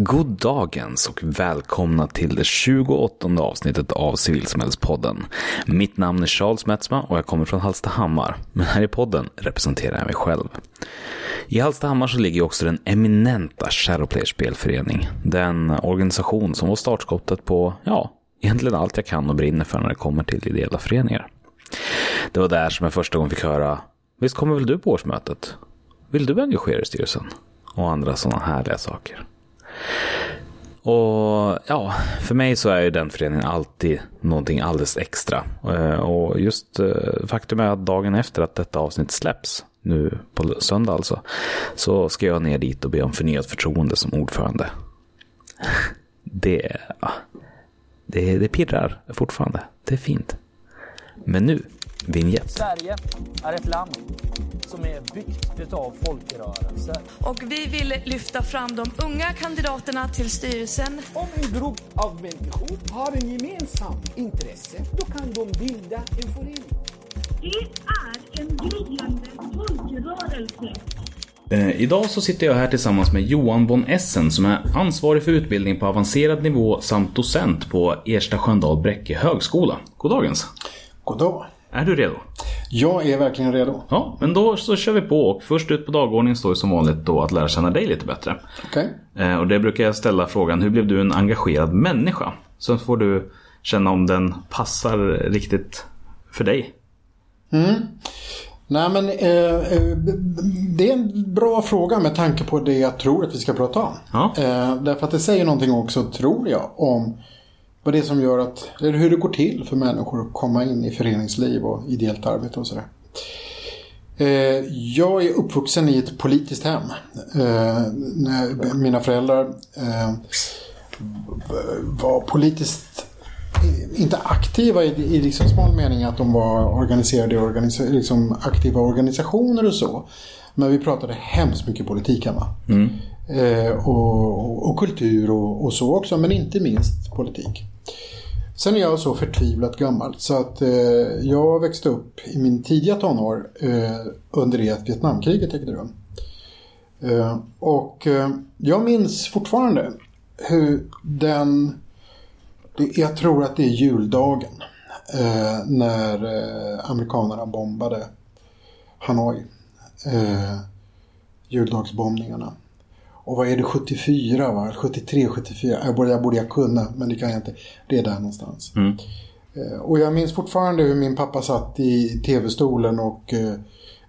God dagens och välkomna till det 28 avsnittet av Civilsamhällespodden. Mitt namn är Charles Metzma och jag kommer från Hallstahammar, men här i podden representerar jag mig själv. I Hallstahammar så ligger också den eminenta Shadowplayer spelförening. Den organisation som var startskottet på, ja, egentligen allt jag kan och brinner för när det kommer till ideella föreningar. Det var där som jag första gången fick höra, visst kommer väl du på årsmötet? Vill du engagera dig i styrelsen? Och andra sådana härliga saker. Och ja, för mig så är ju den föreningen alltid någonting alldeles extra. Eh, och just eh, faktum är att dagen efter att detta avsnitt släpps, nu på söndag alltså, så ska jag ner dit och be om förnyat förtroende som ordförande. Det, det, det pirrar fortfarande. Det är fint. Men nu, vignett. Sverige är ett land som är byggt utav folkrörelser. Och vi vill lyfta fram de unga kandidaterna till styrelsen. Om en grupp av människor har en gemensam intresse, då kan de bilda en förening. Det är en gryende folkrörelse. Eh, idag så sitter jag här tillsammans med Johan von Essen som är ansvarig för utbildning på avancerad nivå samt docent på Ersta Sköndal Bräcke högskola. God dagens! God dag. Är du redo? Jag är verkligen redo. Ja, men då så kör vi på och först ut på dagordningen står ju som vanligt då att lära känna dig lite bättre. Okej. Eh, Och det brukar jag ställa frågan, hur blev du en engagerad människa? Så får du känna om den passar riktigt för dig. Nej men eh, eh, det är en bra fråga med tanke på det jag tror att vi ska prata om. Ja. Eh, därför att det säger någonting också, tror jag, om vad det är som gör att, eller hur det går till för människor att komma in i föreningsliv och ideellt arbete och sådär. Eh, jag är uppvuxen i ett politiskt hem. Eh, mina föräldrar eh, var politiskt inte aktiva i, i liksom smal mening att de var organiserade i organisa, liksom aktiva organisationer och så. Men vi pratade hemskt mycket politik hemma. Mm. Eh, och, och kultur och, och så också, men inte minst politik. Sen är jag så förtvivlat gammal så att eh, jag växte upp i min tidiga tonår eh, under det att Vietnamkriget ägde rum. Eh, och eh, jag minns fortfarande hur den det, jag tror att det är juldagen eh, när eh, amerikanerna bombade Hanoi. Eh, juldagsbombningarna. Och vad är det 74 va? 73, 74? Jag borde, jag borde jag kunna men det kan jag inte. Det är där någonstans. Eh, och jag minns fortfarande hur min pappa satt i tv-stolen och eh,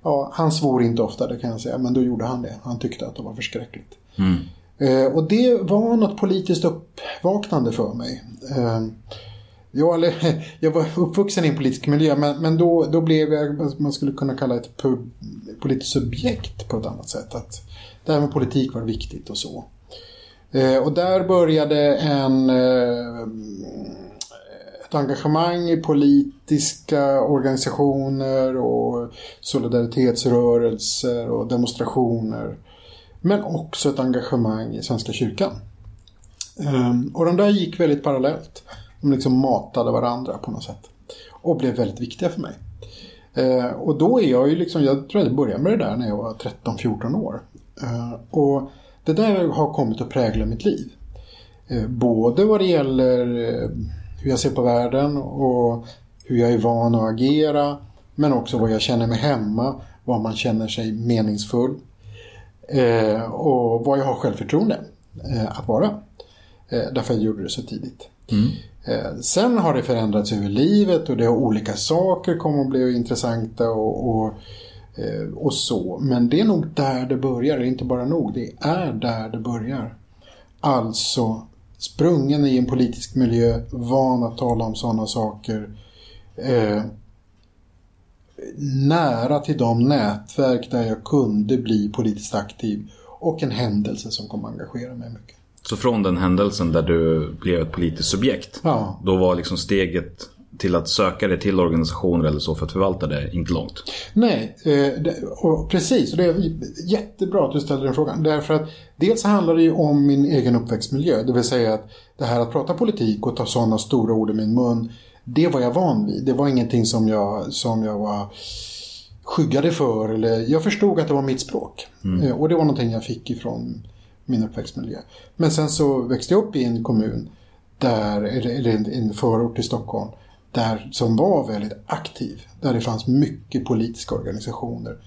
ja, han svor inte ofta det kan jag säga. Men då gjorde han det. Han tyckte att det var förskräckligt. Eh, och det var något politiskt uppvaknande för mig. Jag, eller, jag var uppvuxen i en politisk miljö men, men då, då blev jag vad man skulle kunna kalla ett politiskt subjekt på ett annat sätt. Att det här med politik var viktigt och så. Eh, och där började en, eh, ett engagemang i politiska organisationer och solidaritetsrörelser och demonstrationer. Men också ett engagemang i Svenska kyrkan. Eh, och de där gick väldigt parallellt. De liksom matade varandra på något sätt. Och blev väldigt viktiga för mig. Eh, Och då är jag ju liksom, jag tror att jag började med det där när jag var 13-14 år. Eh, Och det där har kommit att prägla mitt liv. Eh, Både vad det gäller eh, hur jag ser på världen och hur jag är van att agera. Men också vad jag känner mig hemma, var man känner sig meningsfull. Och vad jag har självförtroende att vara. Därför jag gjorde det så tidigt. Eh, sen har det förändrats över livet och det har olika saker kommer att bli intressanta och, och, och så. Men det är nog där det börjar, det är inte bara nog, det är där det börjar. Alltså sprungen i en politisk miljö, van att tala om sådana saker. Eh, nära till de nätverk där jag kunde bli politiskt aktiv och en händelse som kom att engagera mig mycket. Så från den händelsen där du blev ett politiskt subjekt, Ja. då var liksom steget till att söka dig till organisationer eller så för att förvalta det inte långt. Nej, eh, det, och precis. Och det är jättebra att du ställer den frågan. Därför att dels handlar det ju om min egen uppväxtmiljö. Det vill säga att det här att prata politik och ta sådana stora ord i min mun. Det var jag van vid. Det var ingenting som jag, som jag var skyggade för. Eller, jag förstod att det var mitt språk. Eh, Och det var någonting jag fick ifrån min uppväxtmiljö. Men sen så växte jag upp i en kommun, där, eller, en, en förort i Stockholm, där, som var väldigt aktiv. Där det fanns mycket politiska organisationer.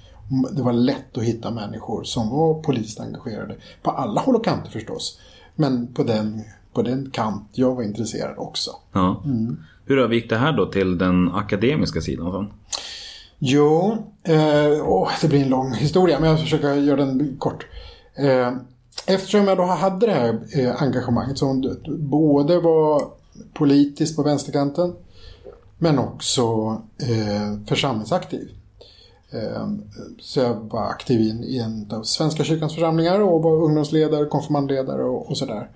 Det var lätt att hitta människor som var politiskt engagerade. På alla håll och kanter förstås. Men på den, på den kant jag var intresserad också. Ja. Hur gick det här då till den akademiska sidan sen? Jo, eh, åh, det blir en lång historia men jag ska försöka göra den kort. Eh, eftersom jag då hade det här eh, engagemanget som både var politiskt på vänsterkanten men också eh, församlingsaktiv. Eh, så jag var aktiv i en, i en av Svenska kyrkans församlingar och var ungdomsledare, konfirmandledare och, och sådär.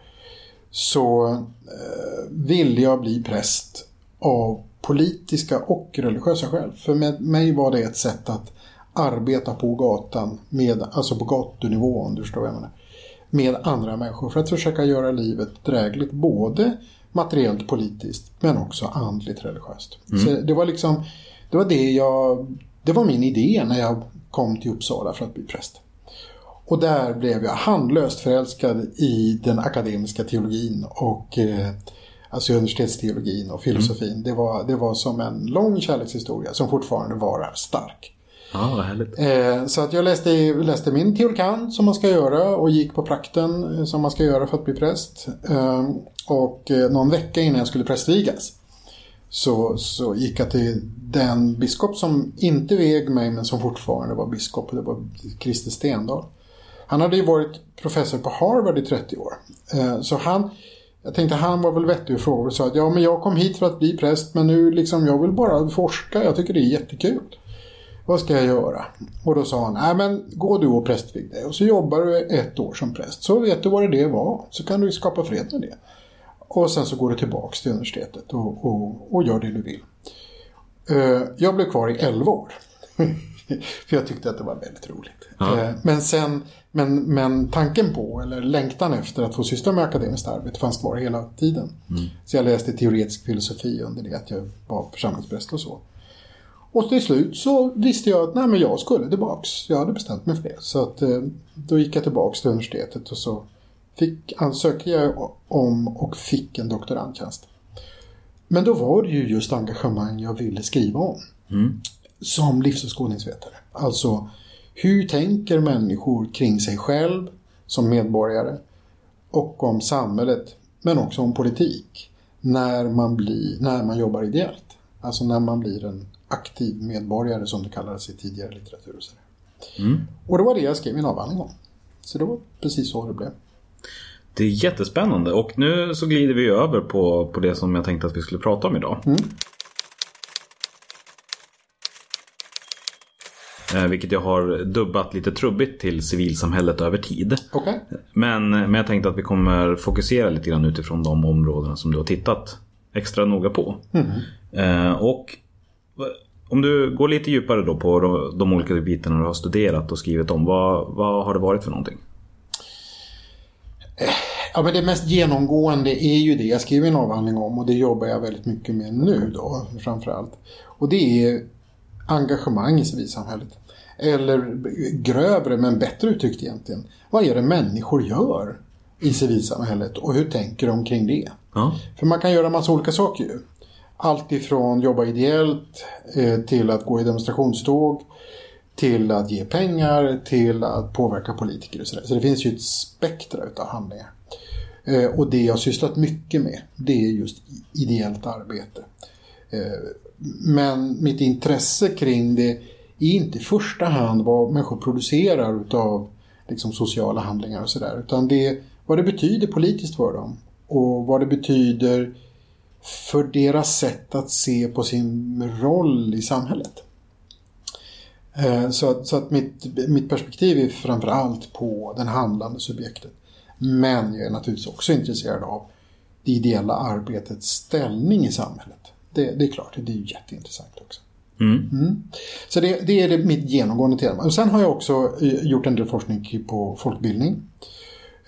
Så eh, ville jag bli präst av politiska och religiösa skäl. För med mig var det ett sätt att arbeta på gatan, med, alltså på gatunivå om du förstår vad jag menar. Med andra människor för att försöka göra livet drägligt både materiellt politiskt men också andligt religiöst. Så det var liksom, det var det jag, det var min idé när jag kom till Uppsala för att bli präst. Och där blev jag handlöst förälskad i den akademiska teologin och eh, alltså universitetsteologin och filosofin. Det, var, det var som en lång kärlekshistoria som fortfarande varar stark. Ja, vad härligt. Eh, så att jag läste, läste min teolkan som man ska göra och gick på prakten eh, som man ska göra för att bli präst. Eh, och eh, någon vecka innan jag skulle prästvigas så, så gick jag till den biskop som inte veg mig men som fortfarande var biskop. Det var Christer Stendahl. Han hade ju varit professor på Harvard i 30 år. Eh, Så han, jag tänkte han var väl vettig och frågade och sa att ja men jag kom hit för att bli präst men nu liksom jag vill bara forska, jag tycker det är jättekul. Vad ska jag göra? Och då sa han, nej men gå du och prästvig dig och så jobbar du ett år som präst. Så vet du vad det var, så kan du skapa fred med det. Och sen så går du tillbaks till universitetet och, och, och gör det du vill. Eh, Jag blev kvar i 11 år. För jag tyckte att det var väldigt roligt. Ja. Eh, Men sen, men, men tanken på, eller längtan efter att få syssla med akademiskt arbete fanns kvar hela tiden. Så jag läste teoretisk filosofi under det att jag var församlingspräst och så. Och till slut så visste jag att nej, men jag skulle tillbaks. Jag hade bestämt mig för det. Så att, eh, då gick jag tillbaks till universitetet och så fick, ansökte jag om och fick en doktorandtjänst. Men då var det ju just engagemang jag ville skriva om. Som livsåskådningsvetare. Alltså, hur tänker människor kring sig själv som medborgare och om samhället, men också om politik, när man, blir, när man jobbar ideellt. Alltså när man blir en aktiv medborgare som det kallades i tidigare litteratur. Och, så där. och det var det jag skrev min avhandling om. Så det var precis så det blev. Det är jättespännande och nu så glider vi över på, på det som jag tänkte att vi skulle prata om idag. Eh, vilket jag har dubbat lite trubbigt till civilsamhället över tid. Okej? Men, men jag tänkte att vi kommer fokusera lite grann utifrån de områdena som du har tittat extra noga på. Eh, och om du går lite djupare då på de, olika bitarna du har studerat och skrivit om. Vad, vad har det varit för någonting? Ja, men det mest genomgående är ju det jag skriver en avhandling om och det jobbar jag väldigt mycket med nu då framförallt. Och det är engagemang i civilsamhället. Eller grövre men bättre uttryckt egentligen. Vad är det människor gör i civilsamhället och hur tänker de kring det? Ja. För man kan göra massa olika saker ju. Allt ifrån jobba ideellt eh, till att gå i demonstrationståg till att ge pengar till att påverka politiker och sådär. Så det finns ju ett spektra utav handlingar. Eh, och det jag har sysslat mycket med det är just ideellt arbete. Eh, men mitt intresse kring det är inte i första hand vad människor producerar utav liksom, sociala handlingar och sådär. Utan det är vad det betyder politiskt för dem. Och vad det betyder för deras sätt att se på sin roll i samhället. Eh, Så att, så att mitt, mitt perspektiv är framför allt på den handlande subjektet. Men jag är naturligtvis också intresserad av det ideella arbetets ställning i samhället. Det, det är klart, det är jätteintressant också. Mm. Så det, det är det, mitt genomgående tema. Och sen har jag också eh, gjort en del forskning på folkbildning.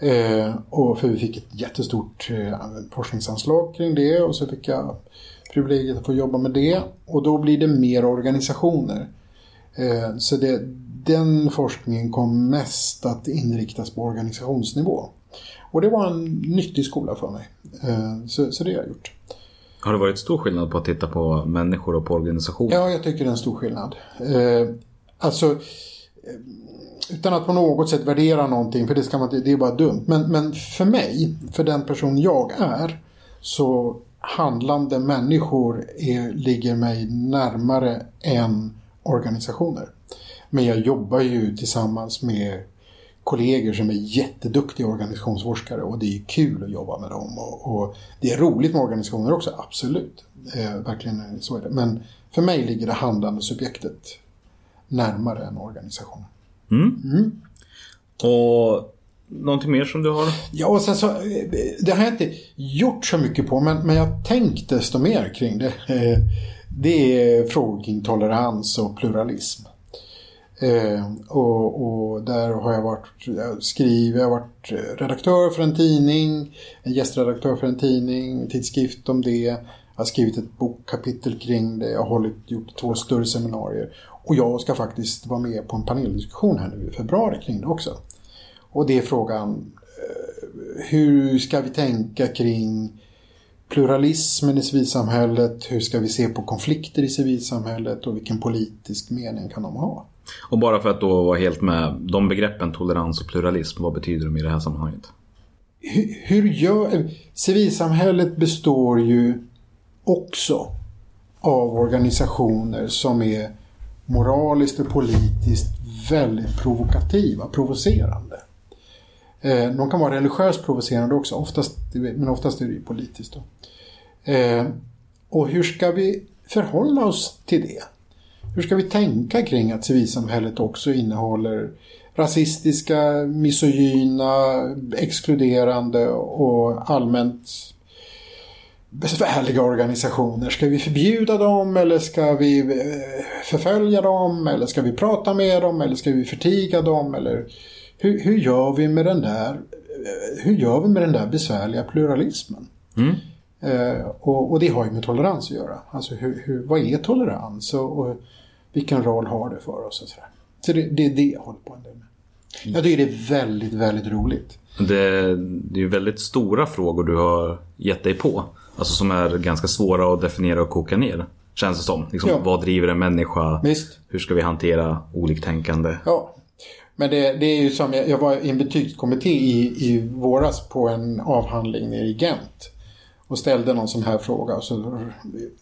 Eh, och för vi fick ett jättestort eh, forskningsanslag kring det och så fick jag privilegiet att få jobba med det. Och då blir det mer organisationer. Eh, så det, den forskningen kom mest att inriktas på organisationsnivå. Och det var en nyttig skola för mig. Så, så det har jag gjort. Har det varit stor skillnad på att titta på människor och på organisationer? Ja, jag tycker det är en stor skillnad. Alltså, Eh, utan att på något sätt värdera någonting, för det, ska man, det är bara dumt. Men, men för mig, för den person jag är, så handlande människor är, ligger mig närmare än organisationer. Men jag jobbar ju tillsammans med kollegor som är jätteduktiga organisationsforskare och det är kul att jobba med dem. Och, och det är roligt med organisationer också, absolut. Eh, verkligen så är det. Men för mig ligger det handlande subjektet närmare än organisationen. Mm. Och någonting mer som du har? Ja, och sen så, eh, det har jag inte gjort så mycket på, men, men jag tänkt desto mer kring det. Eh, Det är frågor kring tolerans och pluralism. Eh, och, och där har jag varit, jag skriver, jag har varit redaktör för en tidning, en gästredaktör för en tidning, en tidskrift om det. Jag har skrivit ett bokkapitel kring det, jag har hållit, gjort två större seminarier. Och jag ska faktiskt vara med på en paneldiskussion här nu i februari kring det också. Och det är frågan, eh, hur ska vi tänka kring pluralismen i civilsamhället? Hur ska vi se på konflikter i civilsamhället och vilken politisk mening kan de ha? Och bara för att då vara helt med, de begreppen tolerans och pluralism, vad betyder de i det här sammanhanget? Hur, hur gör... Civilsamhället består ju också av organisationer som är moraliskt och politiskt väldigt provokativa, provocerande. Eh, de kan vara religiöst provocerande också, oftast, men oftast är det ju politiskt. Då. Eh, och hur ska vi förhålla oss till det? Hur ska vi tänka kring att civilsamhället också innehåller rasistiska, misogyna, exkluderande och allmänt besvärliga organisationer. Ska vi förbjuda dem eller ska vi eh, förfölja dem eller ska vi prata med dem eller ska vi förtiga dem eller hur, hur gör vi med den där eh, hur gör vi med den där besvärliga pluralismen? Mm. Eh, och, och, det har ju med tolerans att göra. Alltså hur, hur, vad är tolerans och, och, vilken roll har det för oss? Och så det, det är det jag håller på en del med. Jag tycker det är väldigt, väldigt roligt. Det, det är ju väldigt stora frågor du har gett dig på. Alltså som är ganska svåra att definiera och koka ner. Känns det som. Liksom, Ja. Vad driver en människa? Visst. Hur ska vi hantera oliktänkande? Ja. Men det, det är ju som, jag, jag var i en betygskommitté i, i våras på en avhandling nere i Gent. Och ställde någon sån här fråga och så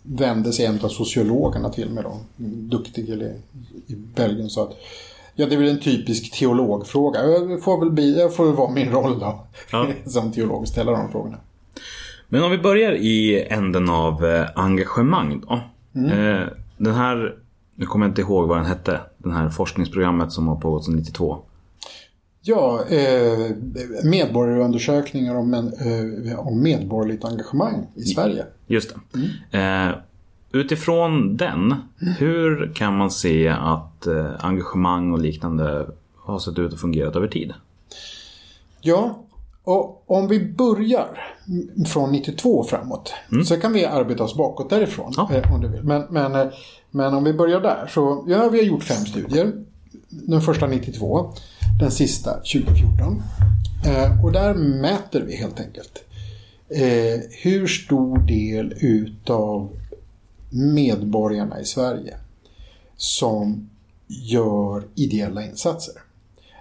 vände sig en av sociologerna till mig då. Duktig i Belgien sa att Ja, det är väl en typisk teologfråga. Jag får väl, bli, jag får väl vara min roll då. Ja. Som teolog och ställa de frågorna. Men om vi börjar i änden av eh, engagemang då. Eh, den här, nu kommer jag inte ihåg vad den hette. Den här forskningsprogrammet som har pågått sedan 92. Ja, eh, medborgarundersökningar om, eh, medborgerligt engagemang i Sverige. Just det. Eh, utifrån den, hur kan man se att eh, engagemang och liknande har sett ut och fungerat över tid? Ja, och om vi börjar från 92 och framåt så kan vi arbeta oss bakåt därifrån Ja. eh, om du vill. Men, men, eh, men om vi börjar där så ja, vi har gjort fem studier. Den första 92, den sista 2014. Eh, och där mäter vi helt enkelt eh, hur stor del utav medborgarna i Sverige som gör ideella insatser.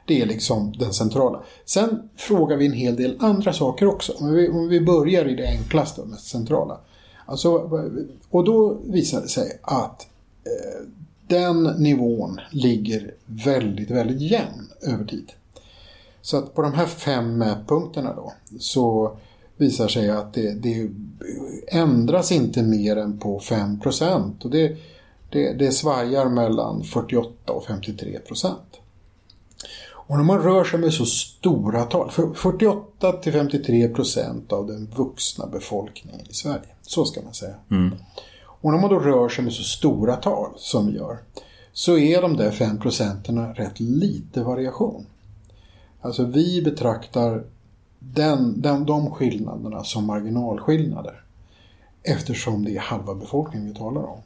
Det är liksom den centrala. Sen frågar vi en hel del andra saker också. Om vi, om vi börjar i det enklaste och mest centrala. Alltså, och då visar det sig att eh, den nivån ligger väldigt, väldigt jämn över tid. Så att på de här fem punkterna då så visar sig att det, det ändras inte mer än på 5 procent. Och det, det, det svajar mellan 48 och 53 procent. Och när man rör sig med så stora tal, för 48 till 53 procent av den vuxna befolkningen i Sverige, så ska man säga. Och när man då rör sig med så stora tal som vi gör, så är de där 5 procenten rätt lite variation. Alltså vi betraktar den, den, de skillnaderna som marginalskillnader. Eftersom det är halva befolkningen vi talar om.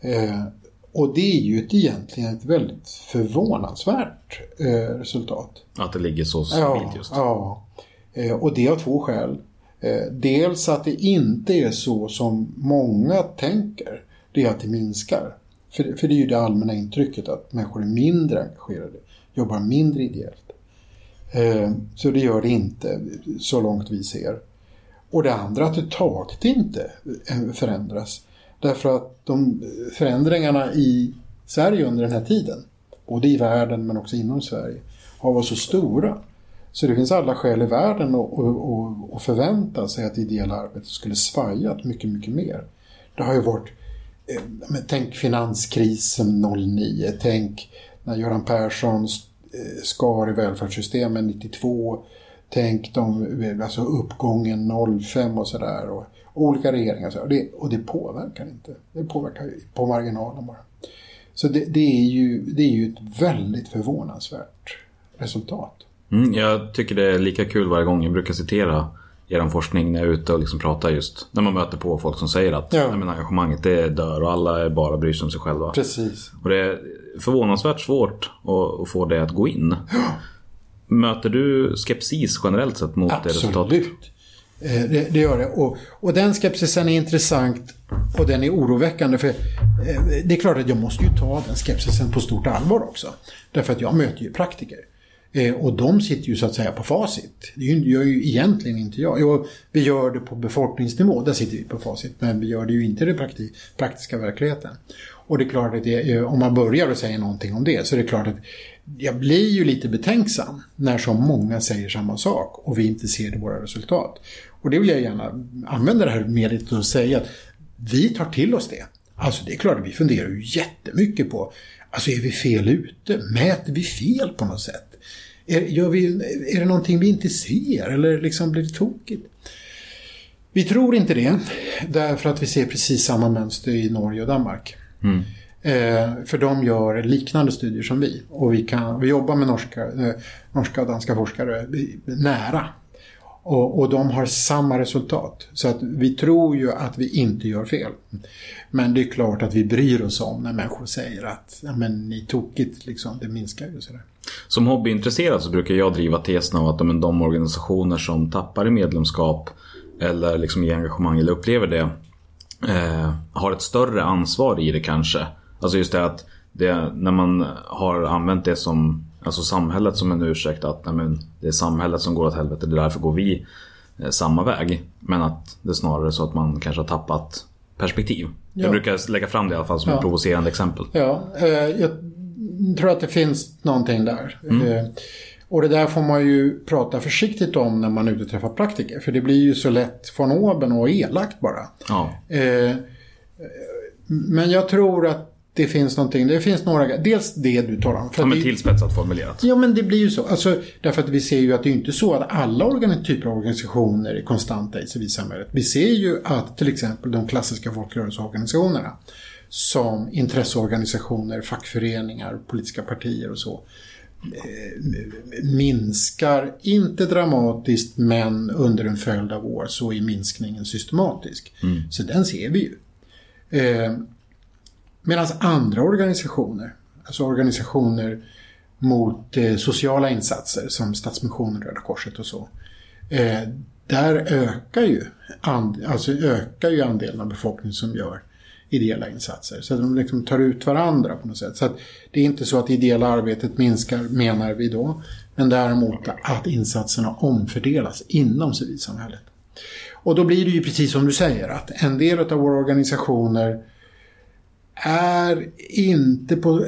Eh, och det är ju ett, egentligen ett väldigt förvånansvärt eh, resultat. Att det ligger så stabilt just. Ja, eh, och det av två skäl. Eh, dels att det inte är så som många tänker. Det är att det minskar. För, för det är ju det allmänna intrycket att människor är mindre engagerade, jobbar mindre ideellt. Eh, så det gör det inte så långt vi ser. Och det andra att det taget inte eh, förändras. Därför att de förändringarna i Sverige under den här tiden, både i världen men också inom Sverige, har varit så stora. Så det finns alla skäl i världen att, förvänta sig att ideella arbetet skulle svajat mycket, mycket mer. Det har ju varit, eh, tänk finanskrisen 09, tänk när Göran Persson Eh, skar i välfärdssystemen 92, tänk de, eh, alltså uppgången 05 och sådär. Och olika regeringar. Så, och, det, och det påverkar inte. Det påverkar på marginalen bara. Så det, det, är ju, det är ju ett väldigt förvånansvärt resultat. Mm, jag tycker det är lika kul varje gång. Jag brukar citera er forskning när jag är ute och liksom pratar just när man möter på folk som säger att ja. men, engagemanget det dör och alla bara bryr sig om sig själva. Precis. Och det är förvånansvärt svårt att, att få det att gå in. Ja. Möter du skepsis generellt sett mot Absolut. det resultatet? Absolut. Eh, det, det, gör det. Och, och den skepsisen är intressant och den är oroväckande. För eh, Det är klart att jag måste ju ta den skepsisen på stort allvar också. Därför att jag möter ju praktiker. Eh, och de sitter ju så att säga på facit. Det gör ju egentligen inte jag. Jo, vi gör det på befolkningsnivå, där sitter vi på facit. Men vi gör det ju inte i den prakti praktiska verkligheten. Och det är klart att det, om man börjar och säger någonting om det så är det klart att jag blir ju lite betänksam när så många säger samma sak och vi inte ser det i våra resultat. Och det vill jag gärna använda det här mediet och säga att vi tar till oss det. Alltså det är klart att vi funderar ju jättemycket på, alltså är vi fel ute? Mäter vi fel på något sätt? Är, vi, är det någonting vi inte ser eller liksom blir det tokigt? Vi tror inte det, därför att vi ser precis samma mönster i Norge och Danmark. Mm. Eh, för de gör liknande studier som vi. Och vi, kan, vi jobbar med norska, eh, norska och danska forskare nära och, och de har samma resultat. Så att vi tror ju att vi inte gör fel. Men det är klart att vi bryr oss om när människor säger att ja, men ni tokigt, liksom, det minskar ju sådär. Som hobbyintresserad så brukar jag driva tesen av att de, de organisationer som tappar i medlemskap eller liksom i engagemang eller upplever det eh, har ett större ansvar i det kanske. Alltså just det att det, när man har använt det som alltså samhället som en ursäkt att nej, men, det är samhället som går åt helvete, det är därför går vi eh, samma väg. Men att det är snarare så att man kanske har tappat perspektiv. Ja. Jag brukar lägga fram det i alla fall som ja. ett provocerande exempel. Ja, eh, jag tror att det finns någonting där. Mm. Eh, och det där får man ju prata försiktigt om när man är ute och träffar praktiker. För det blir ju så lätt från oben och elakt bara. Ja. Men jag tror att det finns någonting, det finns några, dels det du talar om. För ja, men tillspetsat formulerat. Ja, men det blir ju så. Alltså, därför att vi ser ju att det är inte så att alla organ, typer av organisationer är konstanta i civilsamhället. Vi ser ju att till exempel de klassiska folkrörelseorganisationerna som intresseorganisationer, fackföreningar, politiska partier och så eh, minskar, inte dramatiskt men under en följd av år så är minskningen systematisk. Mm. Så den ser vi ju. Medan andra organisationer, alltså organisationer mot eh, sociala insatser som Stadsmissionen, Röda Korset och så. Eh, där ökar ju, and, alltså ökar ju andelen av befolkningen som gör ideella insatser. Så att de liksom tar ut varandra på något sätt. Så att det är inte så att det ideella arbetet minskar menar vi då. Men däremot att insatserna omfördelas inom civilsamhället. Och då blir det ju precis som du säger att en del av våra organisationer är inte på...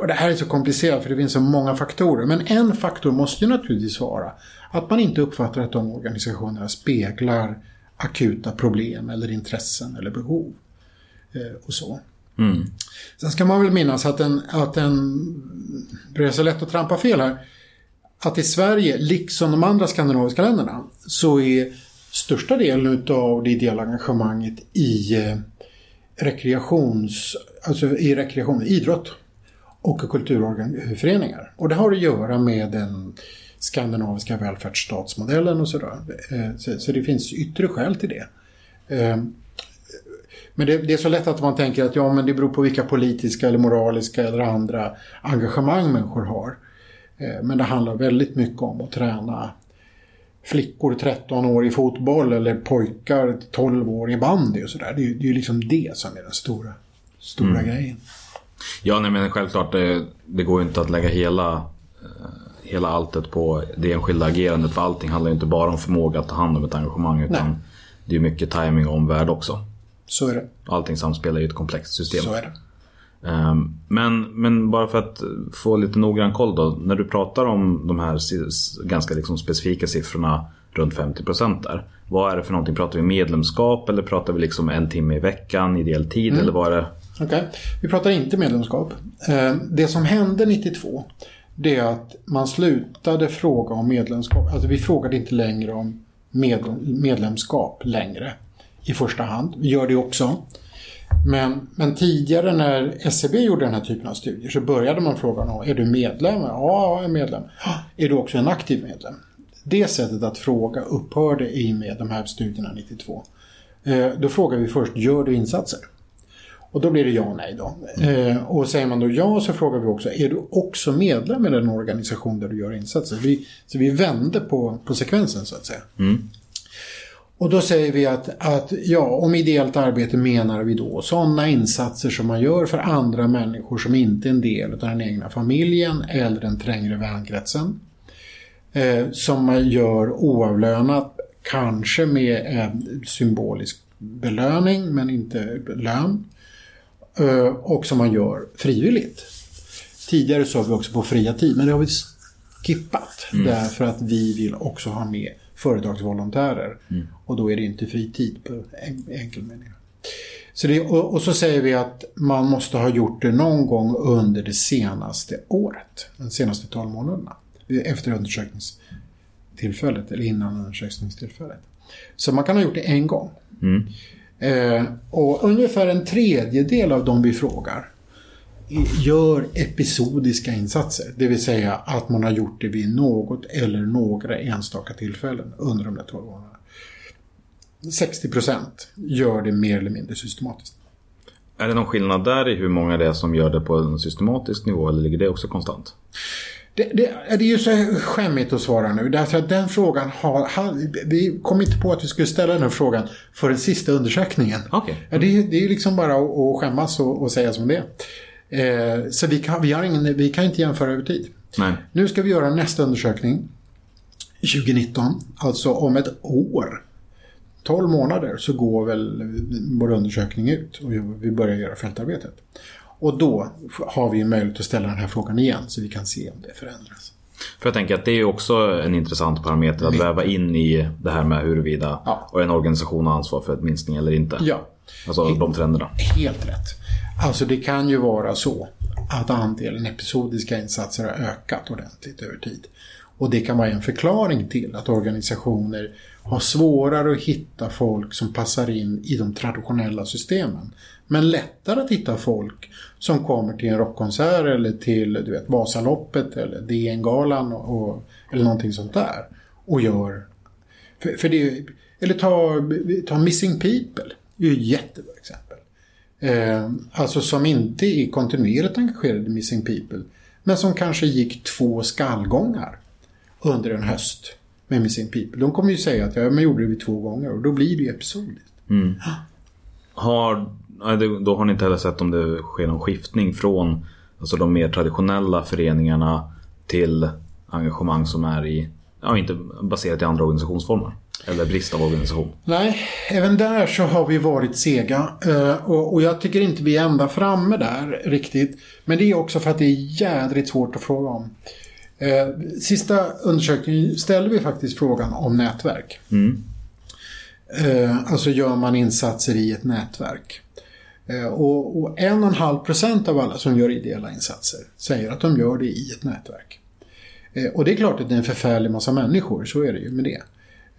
Och det här är så komplicerat för det finns så många faktorer. Men en faktor måste ju naturligtvis vara att man inte uppfattar att de organisationerna speglar akuta problem eller intressen eller behov. Eh, och så. Mm. Sen ska man väl minnas att en, att en, det är så lätt att trampa fel här, att i Sverige, liksom de andra skandinaviska länderna, så är största delen av det ideella engagemanget i eh, rekreations, alltså i rekreation, idrott och kulturföreningar. Och det har att göra med den skandinaviska välfärdsstatsmodellen och sådär. Eh, så, det finns yttre skäl till det. Ehm, men det, det är så lätt att man tänker att ja, men det beror på vilka politiska eller moraliska eller andra engagemang människor har. Eh, men det handlar väldigt mycket om att träna flickor 13 år i fotboll eller pojkar 12 år i bandy och sådär. Det, är ju- ju liksom det som är den stora, stora grejen. Ja, nej, men självklart. Det, det går ju inte att lägga hela, eh, hela alltet på det enskilda agerandet. För allting handlar ju inte bara om förmåga att ta hand om ett engagemang. Utan Nej. det är mycket timing och omvärld också. Så är det. Allting samspelar ju i ett komplext system. Så är det. Ehm, Men, men bara för att få lite noggrann koll då. När du pratar om de här ganska liksom specifika siffrorna runt 50% där. Vad är det för någonting? Pratar vi medlemskap eller pratar vi liksom en timme i veckan, ideell tid? Mm. Eller vad är det? Okej, vi pratar inte medlemskap. Eh, Det som hände 92 det är att man slutade fråga om medlemskap. Alltså vi frågade inte längre om med, medlemskap längre i första hand. Vi gör det också. Men, men tidigare när SCB gjorde den här typen av studier så började man fråga är du medlem? Ja, jag är medlem. Är du också en aktiv medlem? Det sättet att fråga upphörde i och med de här studierna 92. Eh, då frågar vi först, gör du insatser? Och då blir det ja och nej då. Eh, och säger man då ja så frågar vi också, är du också medlem i den organisation där du gör insatser? Vi, så vi vände på, på sekvensen så att säga. Mm. Och då säger vi att, att ja, om ideellt arbete menar vi då sådana insatser som man gör för andra människor som inte är en del av den egna familjen eller den trängre vänkretsen. Eh, som man gör oavlönat, kanske med eh, symbolisk belöning men inte lön. Eh, och som man gör frivilligt. Tidigare sa vi också på fria tid, men det har vi skippat. Därför att vi vill också ha med företagsvolontärer. Och då är det inte fritid på en, enkel mening. Så det, och, och så säger vi att man måste ha gjort det någon gång under det senaste året. De senaste 12 månaderna. Efter undersökningstillfället eller innan undersökningstillfället. Så man kan ha gjort det en gång. Eh, och ungefär en tredjedel av de vi frågar gör episodiska insatser. Det vill säga att man har gjort det vid något eller några enstaka tillfällen under de där 12 åren. 60% gör det mer eller mindre systematiskt. Är det någon skillnad där i hur många det är som gör det på en systematisk nivå eller ligger det också konstant? Det, det, det är ju så skämmigt att svara nu därför att den frågan har. Vi kom inte på att vi skulle ställa den frågan för den sista undersökningen. Okej. Ja, det, det är ju liksom bara att, att skämmas och, och säga som det är. eh, Så vi kan, vi, har ingen, vi kan inte jämföra över tid. Nej. Nu ska vi göra nästa undersökning 2019, alltså om ett år. 12 månader så går väl vår undersökning ut och vi börjar göra fältarbetet. Och då har vi möjlighet att ställa den här frågan igen så vi kan se om det förändras. För jag tänker att det är också en intressant parameter att väva in i det här med huruvida Ja. och en organisation har ansvar för ett minskning eller inte. Ja, Alltså de trenderna. helt rätt. Alltså det kan ju vara så att andelen episodiska insatser har ökat ordentligt över tid. Och det kan vara en förklaring till att organisationer har svårare att hitta folk som passar in i de traditionella systemen. Men lättare att hitta folk som kommer till en rockkonsert eller till du vet, Vasaloppet eller DN-galan och, och, eller någonting sånt där. Och gör... För, för det, eller ta, ta Missing People. Det är ju ett jättebra exempel. Eh, alltså som inte är kontinuerligt engagerade i Missing People. Men som kanske gick två skallgångar under en höst med Missing People. De kommer ju säga att ja, men gjorde det två gånger och då blir det ju episodiskt. Har, nej, det- då har ni inte heller sett om det sker någon skiftning från alltså de mer traditionella föreningarna till engagemang som är i, ja, inte baserat i andra organisationsformer. Eller brist av organisation. Nej, även där så har vi varit sega. Eh, och, och jag tycker inte vi är ända framme där riktigt. Men det är också för att det är jädrigt svårt att fråga om. Eh, sista undersökningen ställde vi faktiskt frågan om nätverk. Eh, alltså gör man insatser i ett nätverk. Eh, och, och en och en halv procent av alla som gör ideella insatser säger att de gör det i ett nätverk. Eh, och det är klart att det är en förfärlig massa människor, så är det ju med det.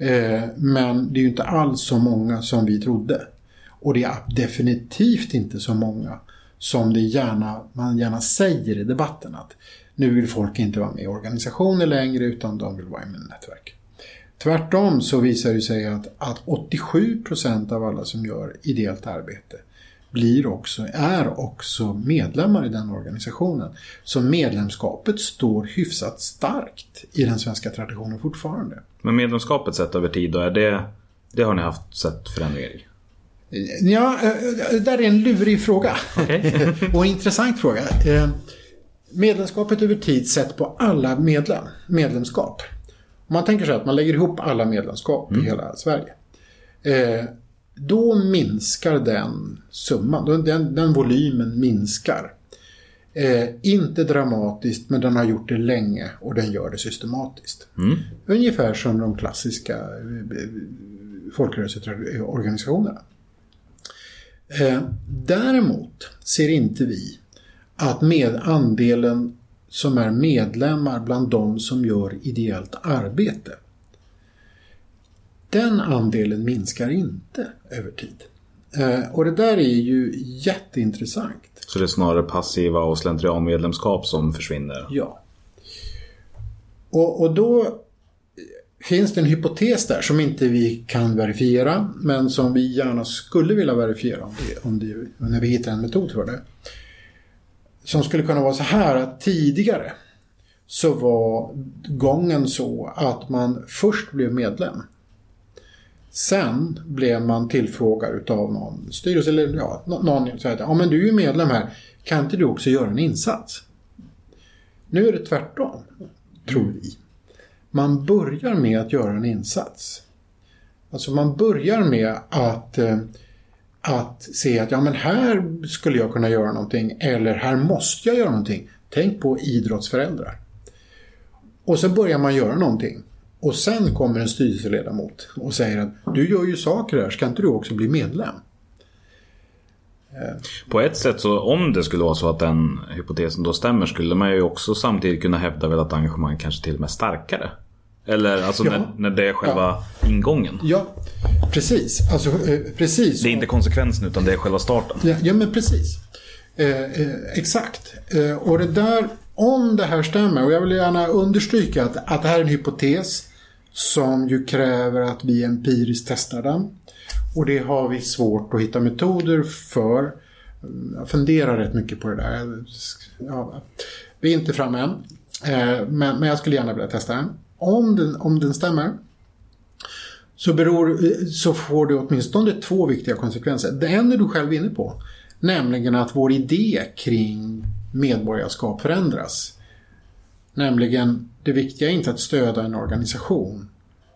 Eh, men det är ju inte alls så många som vi trodde. Och det är definitivt inte så många som det gärna, man gärna säger i debatten att nu vill folk inte vara med i organisationer längre utan de vill vara med i nätverk. Tvärtom så visar det sig att, att 87% av alla som gör ideellt arbete blir också, är också medlemmar i den organisationen. Så medlemskapet står hyfsat starkt i den svenska traditionen fortfarande. Men medlemskapet sett över tid då, är det, det har ni haft sett förändringar i? Ja, eh, det där är en lurig fråga. Okej. och en intressant fråga. Medlemskapet över tid sett på alla medlem, medlemskap. Om man tänker sig att man lägger ihop alla medlemskap i hela Sverige. Eh, då minskar den summan, den, den volymen minskar. Eh, inte dramatiskt, men den har gjort det länge och den gör det systematiskt. Ungefär som de klassiska eh, folkrörelseorganisationerna. Eh, däremot ser inte vi att med andelen som är medlemmar bland de som gör ideellt arbete. Den andelen minskar inte över tid. Eh, och det där är ju jätteintressant. Så det är snarare passiva och slentrianmedlemskap som försvinner? Ja. Och, och då finns det en hypotes där som inte vi kan verifiera men som vi gärna skulle vilja verifiera om det, om det, när vi hittar en metod för det. Som skulle kunna vara så här att tidigare så var gången så att man först blev medlem. Sen blev man tillfrågad utav någon styrelse eller ja, nå- någon som ja men du är ju medlem här, kan inte du också göra en insats? Nu är det tvärtom, tror vi. Man börjar med att göra en insats. Alltså man börjar med att, eh, att se att ja men här skulle jag kunna göra någonting eller här måste jag göra någonting. Tänk på idrottsföräldrar. Och så börjar man göra någonting. Och sen kommer en styrelseledamot och säger att du gör ju saker här, ska inte du också bli medlem? På ett sätt så om det skulle vara så att den hypotesen då stämmer skulle man ju också samtidigt kunna hävda väl att engagemang kanske till och med är starkare. Eller alltså Ja. när, när det är själva ingången. Ja, precis. Alltså, eh, precis. Det är inte konsekvensen utan det är själva starten. Ja, ja men precis. Eh, eh, exakt. Eh, och det där, om det här stämmer, och jag vill gärna understryka att, att det här är en hypotes som ju kräver att vi empiriskt testar den. Och det har vi svårt att hitta metoder för. Jag funderar rätt mycket på det där. Ja, vi är inte framme än. Eh, men, men jag skulle gärna vilja testa den. Om den, om den stämmer så, beror, så får det åtminstone två viktiga konsekvenser. Det en är du själv inne på, nämligen att vår idé kring medborgarskap förändras. Nämligen, det viktiga är inte att stödja en organisation,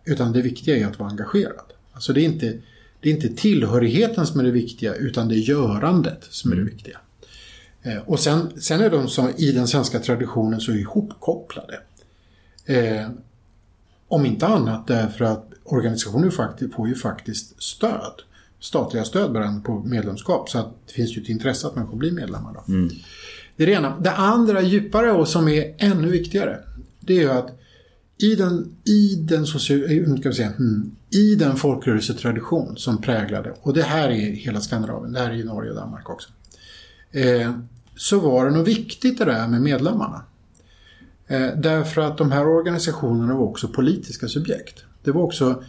utan det viktiga är att vara engagerad. Alltså det är inte, det är inte tillhörigheten som är det viktiga, utan det är görandet som är det viktiga. Eh, Och sen, sen är de som i den svenska traditionen så ihopkopplade. Eh, om inte annat därför att organisationer faktiskt, får ju faktiskt stöd. Statliga stöd beroende på medlemskap. Så att det finns ju ett intresse att människor blir medlemmar. Då. Det är det ena. Det andra djupare och som är ännu viktigare. Det är ju att i den, i den, socio, eh, säga, hmm, i den folkrörelsetradition som präglade, och det här är hela Skandinavien, det här är i Norge och Danmark också. Eh, så var det nog viktigt det där med medlemmarna. Eh, därför att de här organisationerna var också politiska subjekt. Det var också,